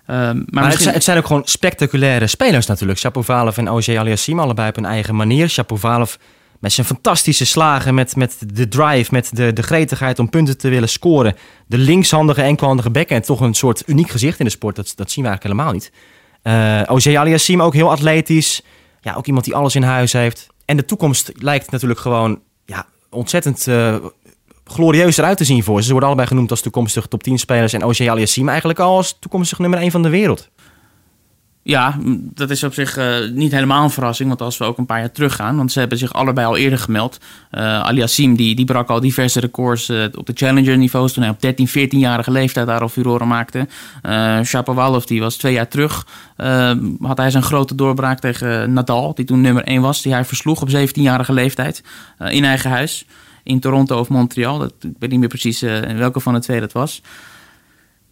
Ehm, maar Maar, het, misschien- zijn, het zijn ook gewoon spectaculaire spelers natuurlijk. Shapovalov en Auger Aliassim allebei op hun eigen manier. Shapovalov met zijn fantastische slagen, met, met de drive, met de, de gretigheid om punten te willen scoren. De linkshandige, enkelhandige bekken en toch een soort uniek gezicht in de sport. Dat, dat zien we eigenlijk helemaal niet. Eh Auger Aliassim ook heel atletisch. Ja, ook iemand die alles in huis heeft. En de toekomst lijkt natuurlijk gewoon ja, ontzettend uh, glorieus eruit te zien voor ze. Ze worden allebei genoemd als toekomstig top 10 spelers. En OJ Aliassim eigenlijk al als toekomstig nummer 1 van de wereld. Ja, dat is op zich uh, niet helemaal een verrassing. Want als we ook een paar jaar teruggaan, want ze hebben zich allebei al eerder gemeld. Uh, Aliassim die, die brak al diverse records uh, op de Challenger niveaus. Toen hij op 13, 14-jarige leeftijd daar al furoren maakte. Uh, Shapovalov die was twee jaar terug. had hij zijn grote doorbraak tegen Nadal, die toen nummer 1 was. Die hij versloeg op 17-jarige leeftijd in eigen huis. In Toronto of Montreal. Dat, ik weet niet meer precies in welke van de twee dat was.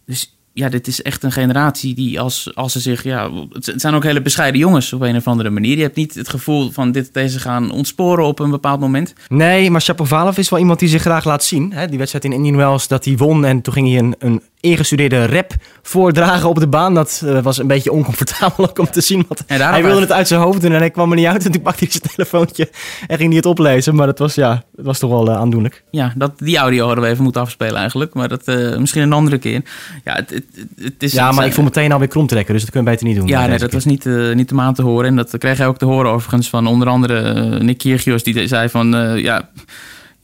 Dus ja, dit is echt een generatie die als, als ze zich... Ja, het zijn ook hele bescheiden jongens op een of andere manier. Je hebt niet het gevoel van dit, deze gaan ontsporen op een bepaald moment. Nee, maar Shapovalov is wel iemand die zich graag laat zien. Hè? Die wedstrijd in Indian Wells dat hij won en toen ging hij een, een ingestudeerde rap voordragen op de baan. Dat uh, was een beetje oncomfortabel <laughs> om te zien. Want hij wilde het uit zijn hoofd doen en hij kwam er niet uit. En toen pakte hij zijn telefoontje en ging hij het oplezen. Maar dat was, ja, het was toch wel uh, aandoenlijk. Ja, dat, die audio hadden we even moeten afspelen eigenlijk. Maar dat uh, misschien een andere keer. Ja, het, het, het is, ja maar ik voel meteen alweer krom trekken. Dus dat kun je beter niet doen. Ja, nee, dat was niet, niet de maand te horen. En dat kreeg hij ook te horen overigens van onder andere Nick Kyrgios. Die zei van, ja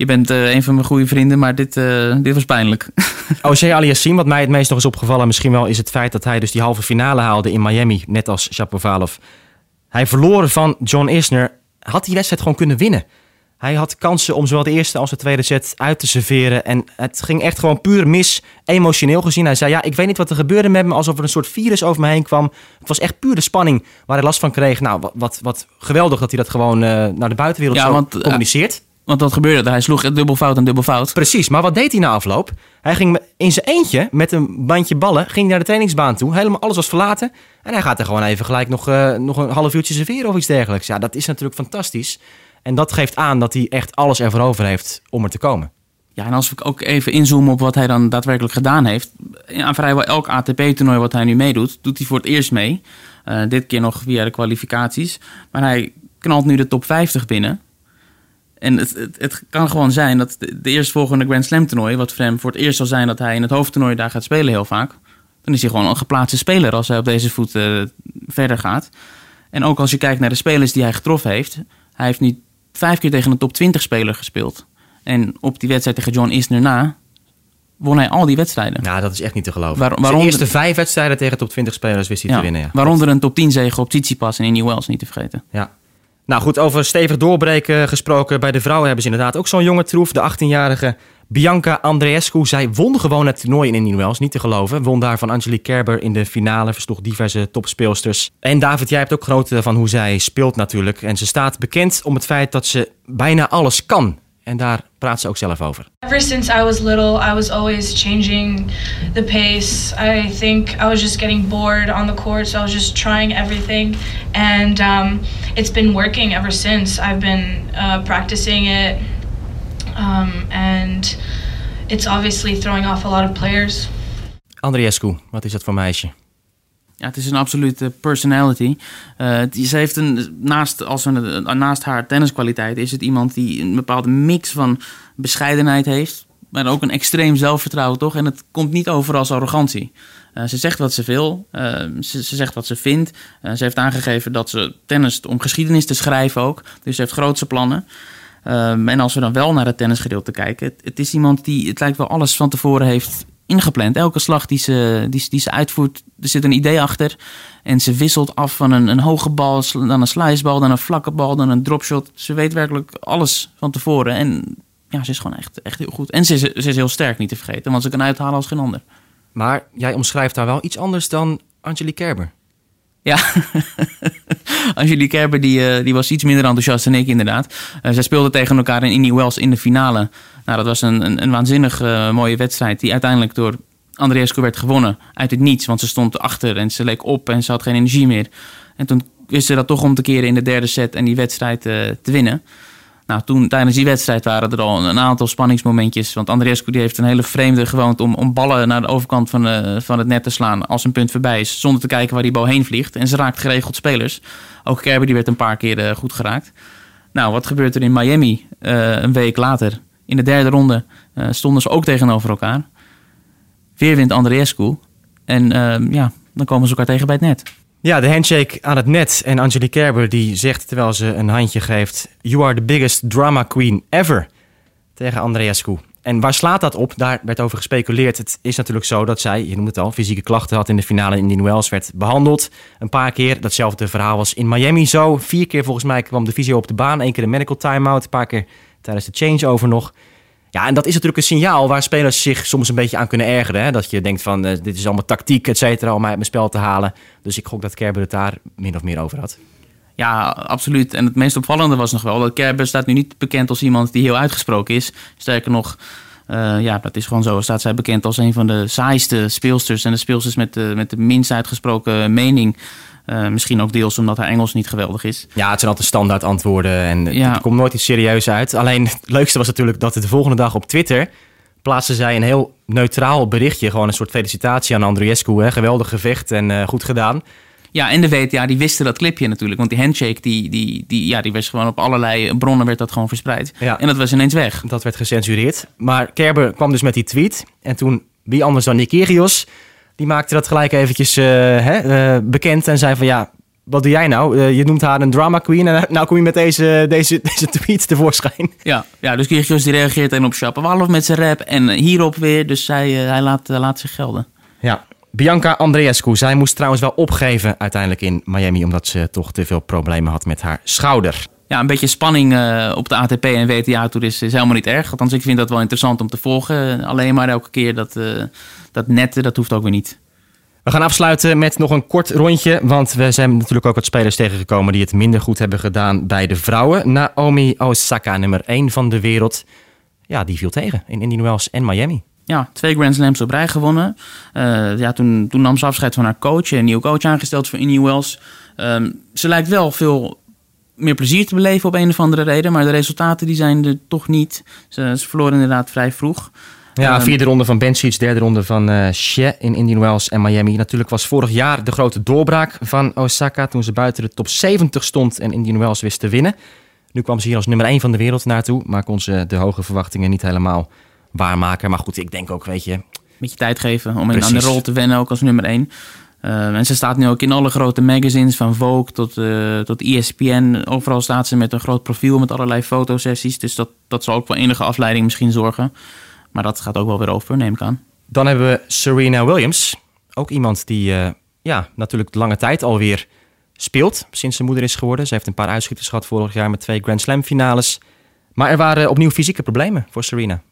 je bent uh, een van mijn goede vrienden, maar dit, uh, dit was pijnlijk. <laughs> Alias Aliassim, wat mij het meest nog is opgevallen misschien wel... is het feit dat hij dus die halve finale haalde in Miami, net als Shapovalov. Hij verloor van John Isner, had die wedstrijd gewoon kunnen winnen. Hij had kansen om zowel de eerste als de tweede set uit te serveren. En het ging echt gewoon puur mis, emotioneel gezien. Hij zei, ja, ik weet niet wat er gebeurde met me, alsof er een soort virus over me heen kwam. Het was echt puur de spanning waar hij last van kreeg. Nou, wat, wat geweldig dat hij dat gewoon uh, naar de buitenwereld ja, zo want, communiceert. Want wat gebeurde Hij sloeg dubbel fout en dubbel fout. Precies, maar wat deed hij na afloop? Hij ging in zijn eentje met een bandje ballen ging naar de trainingsbaan toe. Helemaal alles was verlaten. En hij gaat er gewoon even gelijk nog, uh, nog een half uurtje serveren of iets dergelijks. Ja, dat is natuurlijk fantastisch. En dat geeft aan dat hij echt alles ervoor over heeft om er te komen. Ja, en als we ook even inzoomen op wat hij dan daadwerkelijk gedaan heeft. Aan vrijwel elk ATP-toernooi wat hij nu meedoet, doet hij voor het eerst mee. Uh, dit keer nog via de kwalificaties. Maar hij knalt nu de top 50 binnen. En het, het, het, kan gewoon zijn dat de, de eerstvolgende Grand Slam toernooi, wat voor hem voor het eerst zal zijn dat hij in het hoofdtoernooi daar gaat spelen heel vaak, dan is hij gewoon een geplaatste speler als hij op deze voet uh, verder gaat. En ook als je kijkt naar de spelers die hij getroffen heeft, hij heeft nu vijf keer tegen een top 20 speler gespeeld. En op die wedstrijd tegen John Isner na won hij al die wedstrijden. Ja, dat is echt niet te geloven. Waar, waaronder, de eerste vijf wedstrijden tegen top 20 spelers wist hij ja, te winnen. Ja. Waaronder een top 10 zege op Tsitsipas en in New Wells, niet te vergeten. Ja. Nou goed, over stevig doorbreken gesproken. Bij de vrouwen hebben ze inderdaad ook zo'n jonge troef. De 18-jarige Bianca Andreescu. Zij won gewoon het toernooi in Indian Wells, niet te geloven. Won daar van Angelique Kerber in de finale. Versloeg diverse topspeelsters. En David, jij hebt ook genoten van hoe zij speelt natuurlijk. En ze staat bekend om het feit dat ze bijna alles kan. En daar praat ze ook zelf over. Ever since I was little, I was always changing the pace. I think I was just getting bored on the court, so I was just trying everything. And um, it's been working ever since. I've been uh, practicing it, um, and it's obviously throwing off a lot of players. Andriescu, wat is dat voor meisje? Ja, het is een absolute personality. Uh, ze heeft een, naast, als een, naast haar tenniskwaliteit is het iemand die een bepaalde mix van bescheidenheid heeft, maar ook een extreem zelfvertrouwen, toch? En het komt niet over als arrogantie. Uh, ze zegt wat ze wil, uh, ze, ze, zegt wat ze vindt. ze heeft aangegeven dat ze tennist om geschiedenis te schrijven ook. Dus ze heeft grootse plannen. en als we dan wel naar het tennisgedeelte kijken, het, is iemand die, het lijkt wel alles van tevoren heeft ingepland. Elke slag die ze, die, die ze uitvoert, er zit een idee achter. En ze wisselt af van een, een hoge bal, dan een slicebal, dan een vlakke bal, dan een dropshot. Ze weet werkelijk alles van tevoren. En ja, ze is gewoon echt, echt heel goed. En ze is, ze is heel sterk, niet te vergeten, want ze kan uithalen als geen ander. Maar jij omschrijft haar wel iets anders dan Angelique Kerber. Ja, <laughs> Angelique Kerber die, uh, die was iets minder enthousiast dan ik inderdaad. Uh, zij speelden tegen elkaar in Indian Wells in de finale. Nou, dat was een, een, waanzinnig uh, mooie wedstrijd die uiteindelijk door Andreescu werd gewonnen. Uit het niets, want ze stond achter en ze leek op en ze had geen energie meer. En toen wist ze dat toch om te keren in de derde set en die wedstrijd te winnen. Nou, toen tijdens die wedstrijd waren er al een aantal spanningsmomentjes. Want Andreescu die heeft een hele vreemde gewoonte om, om ballen naar de overkant van, uh, van het net te slaan als een punt voorbij is. Zonder te kijken waar die bal heen vliegt. En ze raakt geregeld spelers. Ook Kerber die werd een paar keer goed geraakt. Nou, wat gebeurt er in Miami een week later? In de derde ronde stonden ze ook tegenover elkaar. Weer wint Andreescu. En ja, dan komen ze elkaar tegen bij het net. Ja, de handshake aan het net. En Angelique Kerber die zegt terwijl ze een handje geeft... You are the biggest drama queen ever. Tegen Andreescu. En waar slaat dat op? Daar werd over gespeculeerd. Het is natuurlijk zo dat zij, je noemt het al, fysieke klachten had in de finale in die Wells. Werd behandeld een paar keer. Datzelfde verhaal was in Miami zo. Vier keer volgens mij kwam de fysio op de baan. Eén keer een medical timeout. Een paar keer tijdens de changeover nog. Ja, en dat is natuurlijk een signaal waar spelers zich soms een beetje aan kunnen ergeren. Hè? Dat je denkt van, uh, dit is allemaal tactiek, et cetera, om mij uit mijn spel te halen. Dus ik gok dat Kerber het daar min of meer over had. Ja, absoluut. En het meest opvallende was nog wel dat Kerber staat nu niet bekend als iemand die heel uitgesproken is. Sterker nog, uh, ja, dat is gewoon zo. Staat zij bekend als een van de saaiste speelsters en de speelsters met de, met de minst uitgesproken mening. Uh, misschien ook deels omdat haar Engels niet geweldig is. Ja, het zijn altijd standaard antwoorden en ja. er komt nooit iets serieus uit. Alleen het leukste was natuurlijk dat de volgende dag op Twitter plaatste zij een heel neutraal berichtje. Gewoon een soort felicitatie aan Andriescu. Hè. Geweldig gevecht en uh, goed gedaan. Ja, en de WTA die wisten dat clipje natuurlijk. Want die handshake, die, die, die, ja, die was gewoon op allerlei bronnen werd dat gewoon verspreid. Ja. En dat was ineens weg. Dat werd gecensureerd. Maar Kerber kwam dus met die tweet. En toen, wie anders dan Nikirios, die maakte dat gelijk eventjes uh, hè, uh, bekend. En zei van ja, wat doe jij nou? Uh, je noemt haar een drama queen en nou kom je met deze, deze, <laughs> deze tweet tevoorschijn. Ja, ja dus Kyrgios die reageert en op Shapovalov met zijn rap en hierop weer. Dus hij, hij laat, laat zich gelden. Ja, Bianca Andreescu, zij moest trouwens wel opgeven uiteindelijk in Miami... omdat ze toch te veel problemen had met haar schouder. Ja, een beetje spanning uh, op de ATP en WTA-tour is, is, helemaal niet erg. Althans, ik vind dat wel interessant om te volgen. Alleen maar elke keer dat, uh, dat netten, dat hoeft ook weer niet. We gaan afsluiten met nog een kort rondje. Want we zijn natuurlijk ook wat spelers tegengekomen die het minder goed hebben gedaan bij de vrouwen. Naomi Osaka, nummer 1 van de wereld. Ja, die viel tegen in Indian Wells en Miami ja, twee Grand Slams op rij gewonnen. Uh, ja, toen, toen nam ze afscheid van haar coach. Een nieuwe coach aangesteld voor Indian Wells. Um, ze lijkt wel veel meer plezier te beleven op een of andere reden. Maar de resultaten die zijn er toch niet. Ze, ze verloren inderdaad vrij vroeg. Ja, um, vierde ronde van Bencic, derde ronde van uh, Xie in Indian Wells en Miami. Natuurlijk was vorig jaar de grote doorbraak van Osaka... toen ze buiten de top 70 stond en Indian Wells wist te winnen. Nu kwam ze hier als nummer 1 van de wereld naartoe... maar kon ze de hoge verwachtingen niet helemaal waarmaken. Maar goed, ik denk ook, weet je... Beetje tijd geven om in, aan de rol te wennen, ook als nummer 1. Uh, en ze staat nu ook in alle grote magazines, van Vogue tot, uh, tot ESPN. Overal staat ze met een groot profiel met allerlei fotosessies. Dus dat, dat zal ook voor enige afleiding misschien zorgen. Maar dat gaat ook wel weer over, neem ik aan. Dan hebben we Serena Williams. Ook iemand die uh, ja, natuurlijk de lange tijd alweer speelt sinds ze moeder is geworden. Ze heeft een paar uitschieters gehad vorig jaar met twee Grand Slam finales. Maar er waren opnieuw fysieke problemen voor Serena.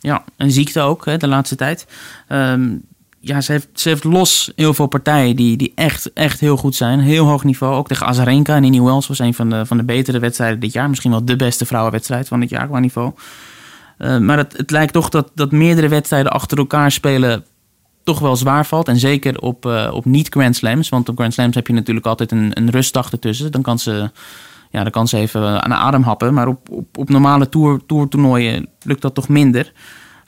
Ja, een ziekte ook hè, de laatste tijd. Um, ja, ze heeft, ze heeft los heel veel partijen die, die echt, echt heel goed zijn. Heel hoog niveau. Ook tegen Azarenka en New Wells was een van de, van de betere wedstrijden dit jaar. Misschien wel de beste vrouwenwedstrijd van dit jaar qua niveau. Uh, maar het, het lijkt toch dat, dat meerdere wedstrijden achter elkaar spelen toch wel zwaar valt. En zeker op, uh, op niet-Grand Slams. Want op Grand Slams heb je natuurlijk altijd een, een rustdag ertussen. Dan kan ze, ja, dan kan ze even aan de adem happen. Maar op, op, op normale tour, toernooien lukt dat toch minder.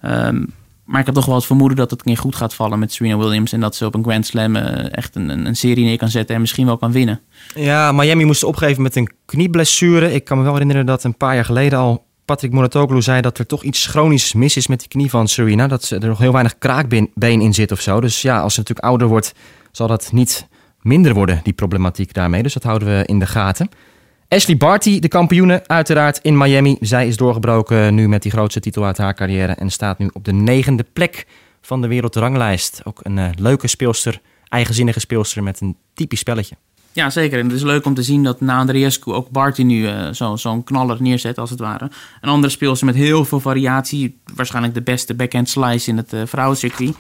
Um, maar ik heb toch wel het vermoeden dat het een keer goed gaat vallen met Serena Williams. En dat ze op een Grand Slam uh, echt een, een, serie neer kan zetten en misschien wel kan winnen. Ja, Miami moest opgeven met een knieblessure. Ik kan me wel herinneren dat een paar jaar geleden al Patrick Mouratoglou zei dat er toch iets chronisch mis is met die knie van Serena. Dat er nog heel weinig kraakbeen in zit of zo. Dus ja, als ze natuurlijk ouder wordt, zal dat niet minder worden, die problematiek daarmee. Dus dat houden we in de gaten. Ashley Barty, de kampioene, uiteraard in Miami. Zij is doorgebroken nu met die grootste titel uit haar carrière en staat nu op de negende plek van de wereldranglijst. Ook een uh, leuke speelster, eigenzinnige speelster met een typisch spelletje. Ja, zeker. En het is leuk om te zien dat na Andreescu ook Barty nu uh, zo'n zo knaller neerzet, als het ware. Een andere speelster met heel veel variatie. Waarschijnlijk de beste backhand slice in het uh, vrouwencircuit.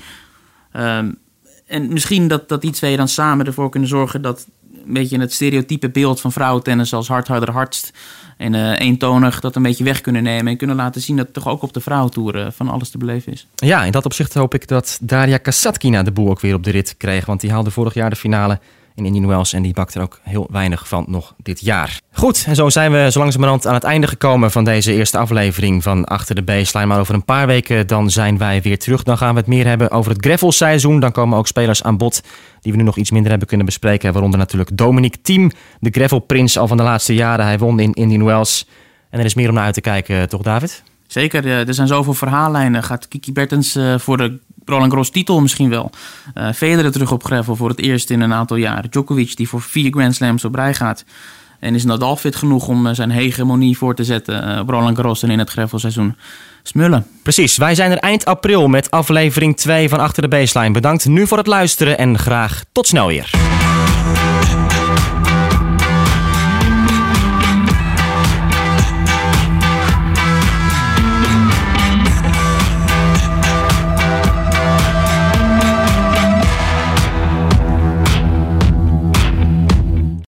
Um, en misschien dat, dat die twee dan samen ervoor kunnen zorgen dat een beetje het stereotype beeld van vrouwentennis als hard, harder, hardst en uh, eentonig dat een beetje weg kunnen nemen. En kunnen laten zien dat toch ook op de vrouwentoer uh, van alles te beleven is. Ja, in dat opzicht hoop ik dat Daria Kasatkina de boel ook weer op de rit kreeg. Want die haalde vorig jaar de finale in Indian Wells. En die bakt er ook heel weinig van nog dit jaar. Goed, en zo zijn we zo langzamerhand aan het einde gekomen van deze eerste aflevering van Achter de Baseline. Maar over een paar weken dan zijn wij weer terug. Dan gaan we het meer hebben over het gravelseizoen. Dan komen ook spelers aan bod die we nu nog iets minder hebben kunnen bespreken. Waaronder natuurlijk Dominic Thiem, de gravelprins al van de laatste jaren. Hij won in Indian Wells. En er is meer om naar uit te kijken, toch David? Zeker, er zijn zoveel verhaallijnen. Gaat Kiki Bertens voor de Roland Garros titel misschien wel. Uh, Federer terug op gravel voor het eerst in een aantal jaren. Djokovic die voor vier Grand Slams op rij gaat. En is Nadal fit genoeg om eh, zijn hegemonie voor te zetten uh, op Roland Garros en in het gravelseizoen? Smullen. Precies, wij zijn er eind april met aflevering 2 van Achter de Baseline. Bedankt nu voor het luisteren en graag tot snel weer.